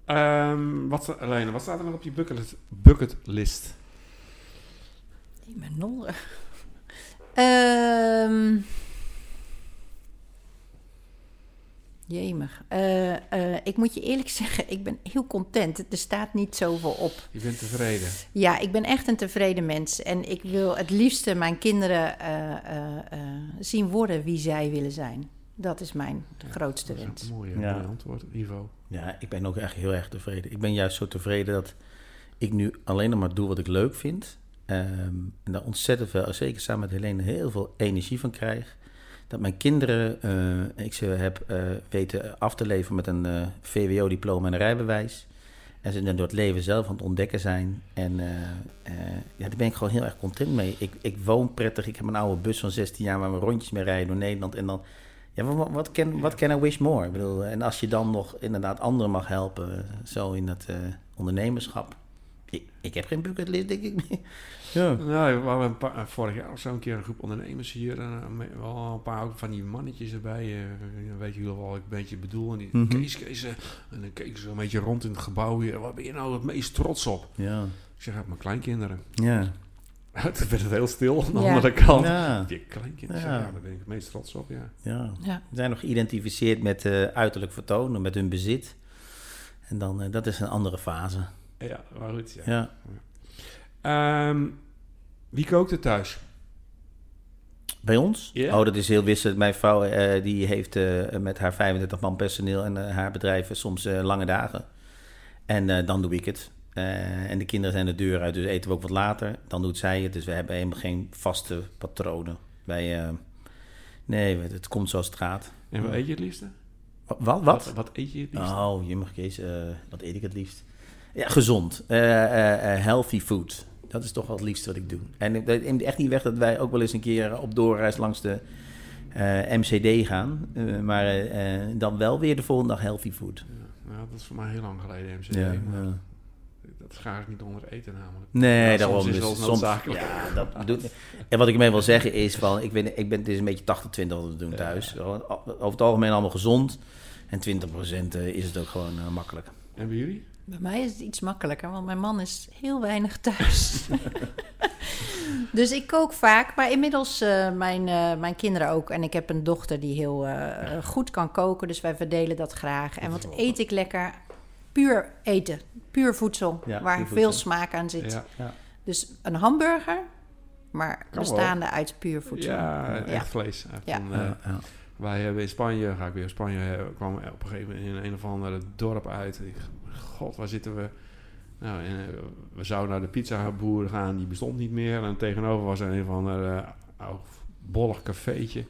Ehm, wat, Helene, wat staat er nog op je bucketlist? bucketlist? Ik ben nul. Ehm Jemig. Eh, eh, ik moet je eerlijk zeggen, ik ben heel content. Er staat niet zoveel op. Je bent tevreden. Ja, ik ben echt een tevreden mens. En ik wil het liefste mijn kinderen eh, eh, eh, zien worden wie zij willen zijn. Dat is mijn grootste Dat is wens. een mooie, Ja. mooie antwoord, Ivo. Ja, ik ben ook echt heel erg tevreden. Ik ben juist zo tevreden dat ik nu alleen nog maar doe wat ik leuk vind. Ehm, en daar ontzettend veel, zeker samen met Helene, heel veel energie van krijg. Dat mijn kinderen, eh, ik ze heb eh, weten af te leveren met een eh, VWO-diploma en een rijbewijs. En ze door het leven zelf aan het ontdekken zijn. En ja, daar ben ik gewoon heel erg content mee. Ik, ik woon prettig. Ik heb een oude bus van 16 jaar waar we rondjes mee rijden door Nederland. En dan, ja, wat, wat, can, wat can I wish more? Ik bedoel, en als je dan nog inderdaad anderen mag helpen, zo in dat ondernemerschap. Ik, ik heb geen bucketlist, denk ik meer. Ja. Nou, we hadden een paar, eh, vorig jaar of zo een keer een groep ondernemers hier. En eh, wel een paar ook van die mannetjes erbij. eh, dan weet jullie wel wat ik een beetje bedoel. En die. Kees, Kees, eh, en dan keken ze een beetje rond in het gebouw hier. Waar ben je nou het meest trots op? Ja. Ik zeg, "Ja, mijn kleinkinderen. Ja. Toen werd het heel stil aan de Ja. andere kant. Ja. Je kleinkinderen, Ja. ja. daar ben ik het meest trots op, ja. ja. Ja. Ze zijn nog geïdentificeerd met eh, uiterlijk vertoon, met hun bezit. En dan, eh, dat is een andere fase. Ja, maar goed, ja. Ehm, wie kookt er thuis? Bij ons? Oh, dat is heel wisselend. Mijn vrouw eh, die heeft eh, met haar 35 man personeel en eh, haar bedrijven soms lange dagen. En dan doe ik het. En de kinderen zijn de deur uit, dus eten we ook wat later. Dan doet zij het. Dus we hebben helemaal geen vaste patronen. Wij, nee, het komt zoals het gaat. En wat eet je het liefste? Wat? Wat? wat? Wat, eet je het liefste? Oh, je mag Kees, wat eet ik het liefst? Ja, gezond. Healthy food. Dat is toch wel het liefste wat ik doe. En het neemt echt niet weg dat wij ook wel eens een keer op doorreis langs de eh, MCD gaan. Eh, maar eh, dan wel weer de volgende dag healthy food. Ja, nou, dat is voor mij heel lang geleden, MCD. Ja. Dat ga ik niet onder eten namelijk. Nee, Ja, daarom. soms is dus het soms, ja, dat bedoel- en wat ik ermee wil zeggen is van, ik ben, ik ben, het is een beetje 80-20 wat we doen thuis. Over het algemeen allemaal gezond. En 20% is het ook gewoon makkelijk. En bij jullie? Bij mij is het iets makkelijker, want mijn man is heel weinig thuis. dus ik kook vaak, maar inmiddels eh, mijn, eh, mijn kinderen ook. En ik heb een dochter die heel eh, goed kan koken, dus wij verdelen dat graag. En wat eet ik lekker? Puur eten, puur voedsel, Ja, waar puur veel voedsel. smaak aan zit. Ja, Ja. Dus een hamburger, maar bestaande uit puur voedsel. ja echt Ja. vlees. Echt Ja. van, eh, Ja, ja. Wij hebben in Spanje, ga ik weer in Spanje, kwam op een gegeven moment in een of ander dorp uit. Ik, God, waar zitten we? Nou, en, eh, we zouden naar de pizzaboer gaan, die bestond niet meer. En tegenover was er een van eh, oud bollig cafeetje.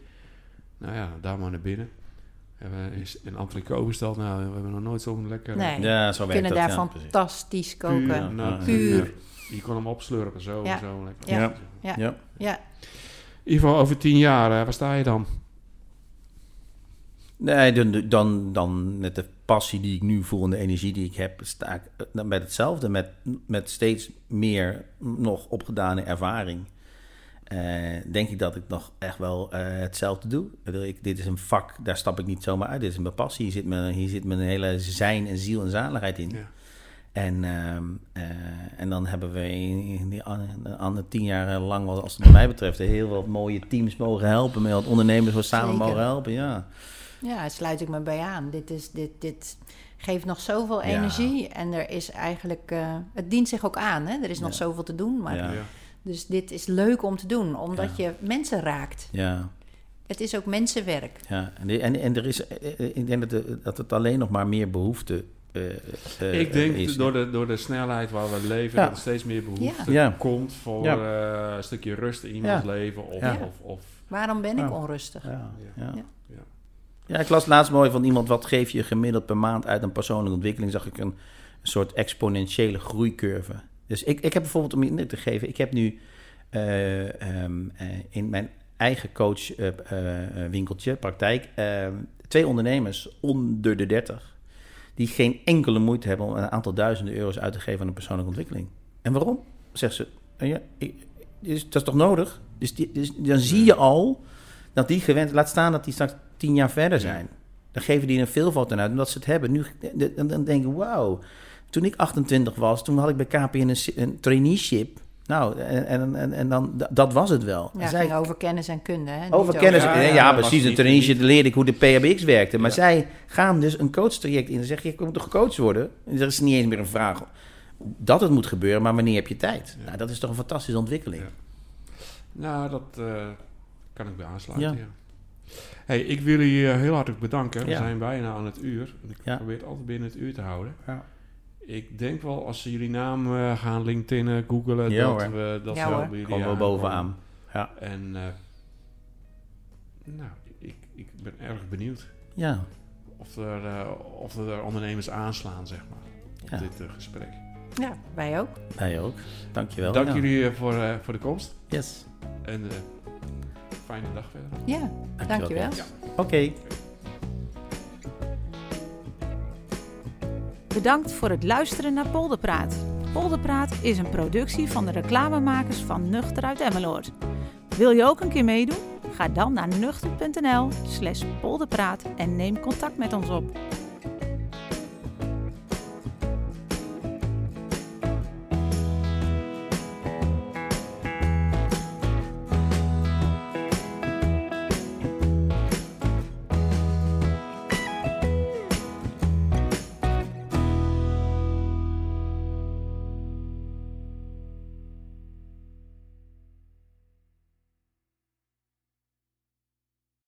Nou ja, daar maar naar binnen. Hebben we een entrecote besteld. Nou, we hebben nog nooit zo'n lekker... Nee. Ja, zo We kunnen dat. daar ja, precies. fantastisch koken. Puur, Ja. nou, Puur. ja. Je kon hem opslurpen, zo Ja. zo lekker. Ja. Ja. Ja. Ja, In ieder geval over tien jaar, waar sta je dan? Nee, dan, dan, dan met de passie die ik nu voel en de energie die ik heb, sta ik eh, dan met hetzelfde, met, met steeds meer nog opgedane ervaring. Eh, denk ik dat ik nog echt wel eh, hetzelfde doe. Ik dit is een vak, daar stap ik niet zomaar uit. Dit is mijn passie. Hier zit mijn, hier zit mijn hele zijn en ziel en zaligheid in. Ja. En, ehm, eh, en dan hebben we in die an- andere tien jaar lang, als het mij betreft, heel wat mooie teams mogen helpen. Met wat ondernemers wat samen Zeker. mogen helpen. Ja. Ja, daar sluit ik me bij aan. Dit, is, dit, dit geeft nog zoveel Ja. energie. En er is eigenlijk... eh, het dient zich ook aan, hè? Er is nog Ja. zoveel te doen. Maar. Dus dit is leuk om te doen, omdat je mensen raakt. ja. Het is ook mensenwerk. Ja, en, en, en er is, eh, eh, ik denk dat, dat het alleen nog maar meer behoefte eh, eh, Ik denk is. door de, door de snelheid waar we leven, Ja. dat er steeds meer behoefte Ja. komt voor Ja. eh, een stukje rust in iemands Ja. leven. Of, Ja. of, of Waarom ben ik Ja. onrustig? Ja, Ja. ik las laatst mooi van iemand, wat geef je gemiddeld per maand uit een persoonlijke ontwikkeling, zag ik een, soort exponentiële groeicurve. Dus ik, ik heb bijvoorbeeld, om je te geven, ik heb nu eh, ehm, eh, in mijn eigen coachwinkeltje, praktijk, ehm, twee ondernemers onder de 30, die geen enkele moeite hebben om een aantal duizenden euro's uit te geven aan een persoonlijke ontwikkeling. En waarom? Zegt ze, "Eh, ja, is, dat is toch nodig? Dus, die, dus dan zie je al dat die gewend, laat staan dat die straks tien jaar verder zijn. Dan geven die een veelvoud aan uit, omdat ze het hebben. Nu dan, dan denk ik, wauw. Toen ik 28 was, toen had ik bij KPN een, traineeship. Nou, en, en, en, en dan, dat was het wel. Ja, zij- ging over kennis en kunde. Hè? Niet over kennis. Ja, Ja, ja, ja, dat was precies. Een traineeship leerde ik hoe de PHBX werkte. Maar Ja. zij gaan dus een coachtraject in. Dan zeg je, ik moet toch gecoacht worden? En er is niet eens meer een vraag dat het moet gebeuren, maar wanneer heb je tijd? Ja. Nou, dat is toch een fantastische ontwikkeling. Ja. Nou, dat eh, kan ik bij aansluiten, Ja. ja. Hey, ik wil je heel hartelijk bedanken. We Ja. zijn bijna aan het uur. Ik Ja. probeer het altijd binnen het uur te houden. Ja. Ik denk wel, als ze jullie naam eh, gaan LinkedIn, googlen, Ja, dat, hoor. we, dat Ja, we hoor. bij jullie Komen we aankomen. bovenaan. Ja. En eh, nou, ik, ik ben erg benieuwd Ja. of er, eh, of er ondernemers aanslaan, zeg maar, op Ja. dit eh, gesprek. Ja, wij ook. Wij ook. Dankjewel. Dank Ja. jullie eh, voor, eh, voor de komst Yes. en eh, fijne dag verder. Ja, dankjewel. Oké. Bedankt voor het luisteren naar Polderpraat. Polderpraat is een productie van de reclamemakers van Nuchter uit Emmeloord. Wil je ook een keer meedoen? Ga dan naar nuchter.nl slash polderpraat en neem contact met ons op.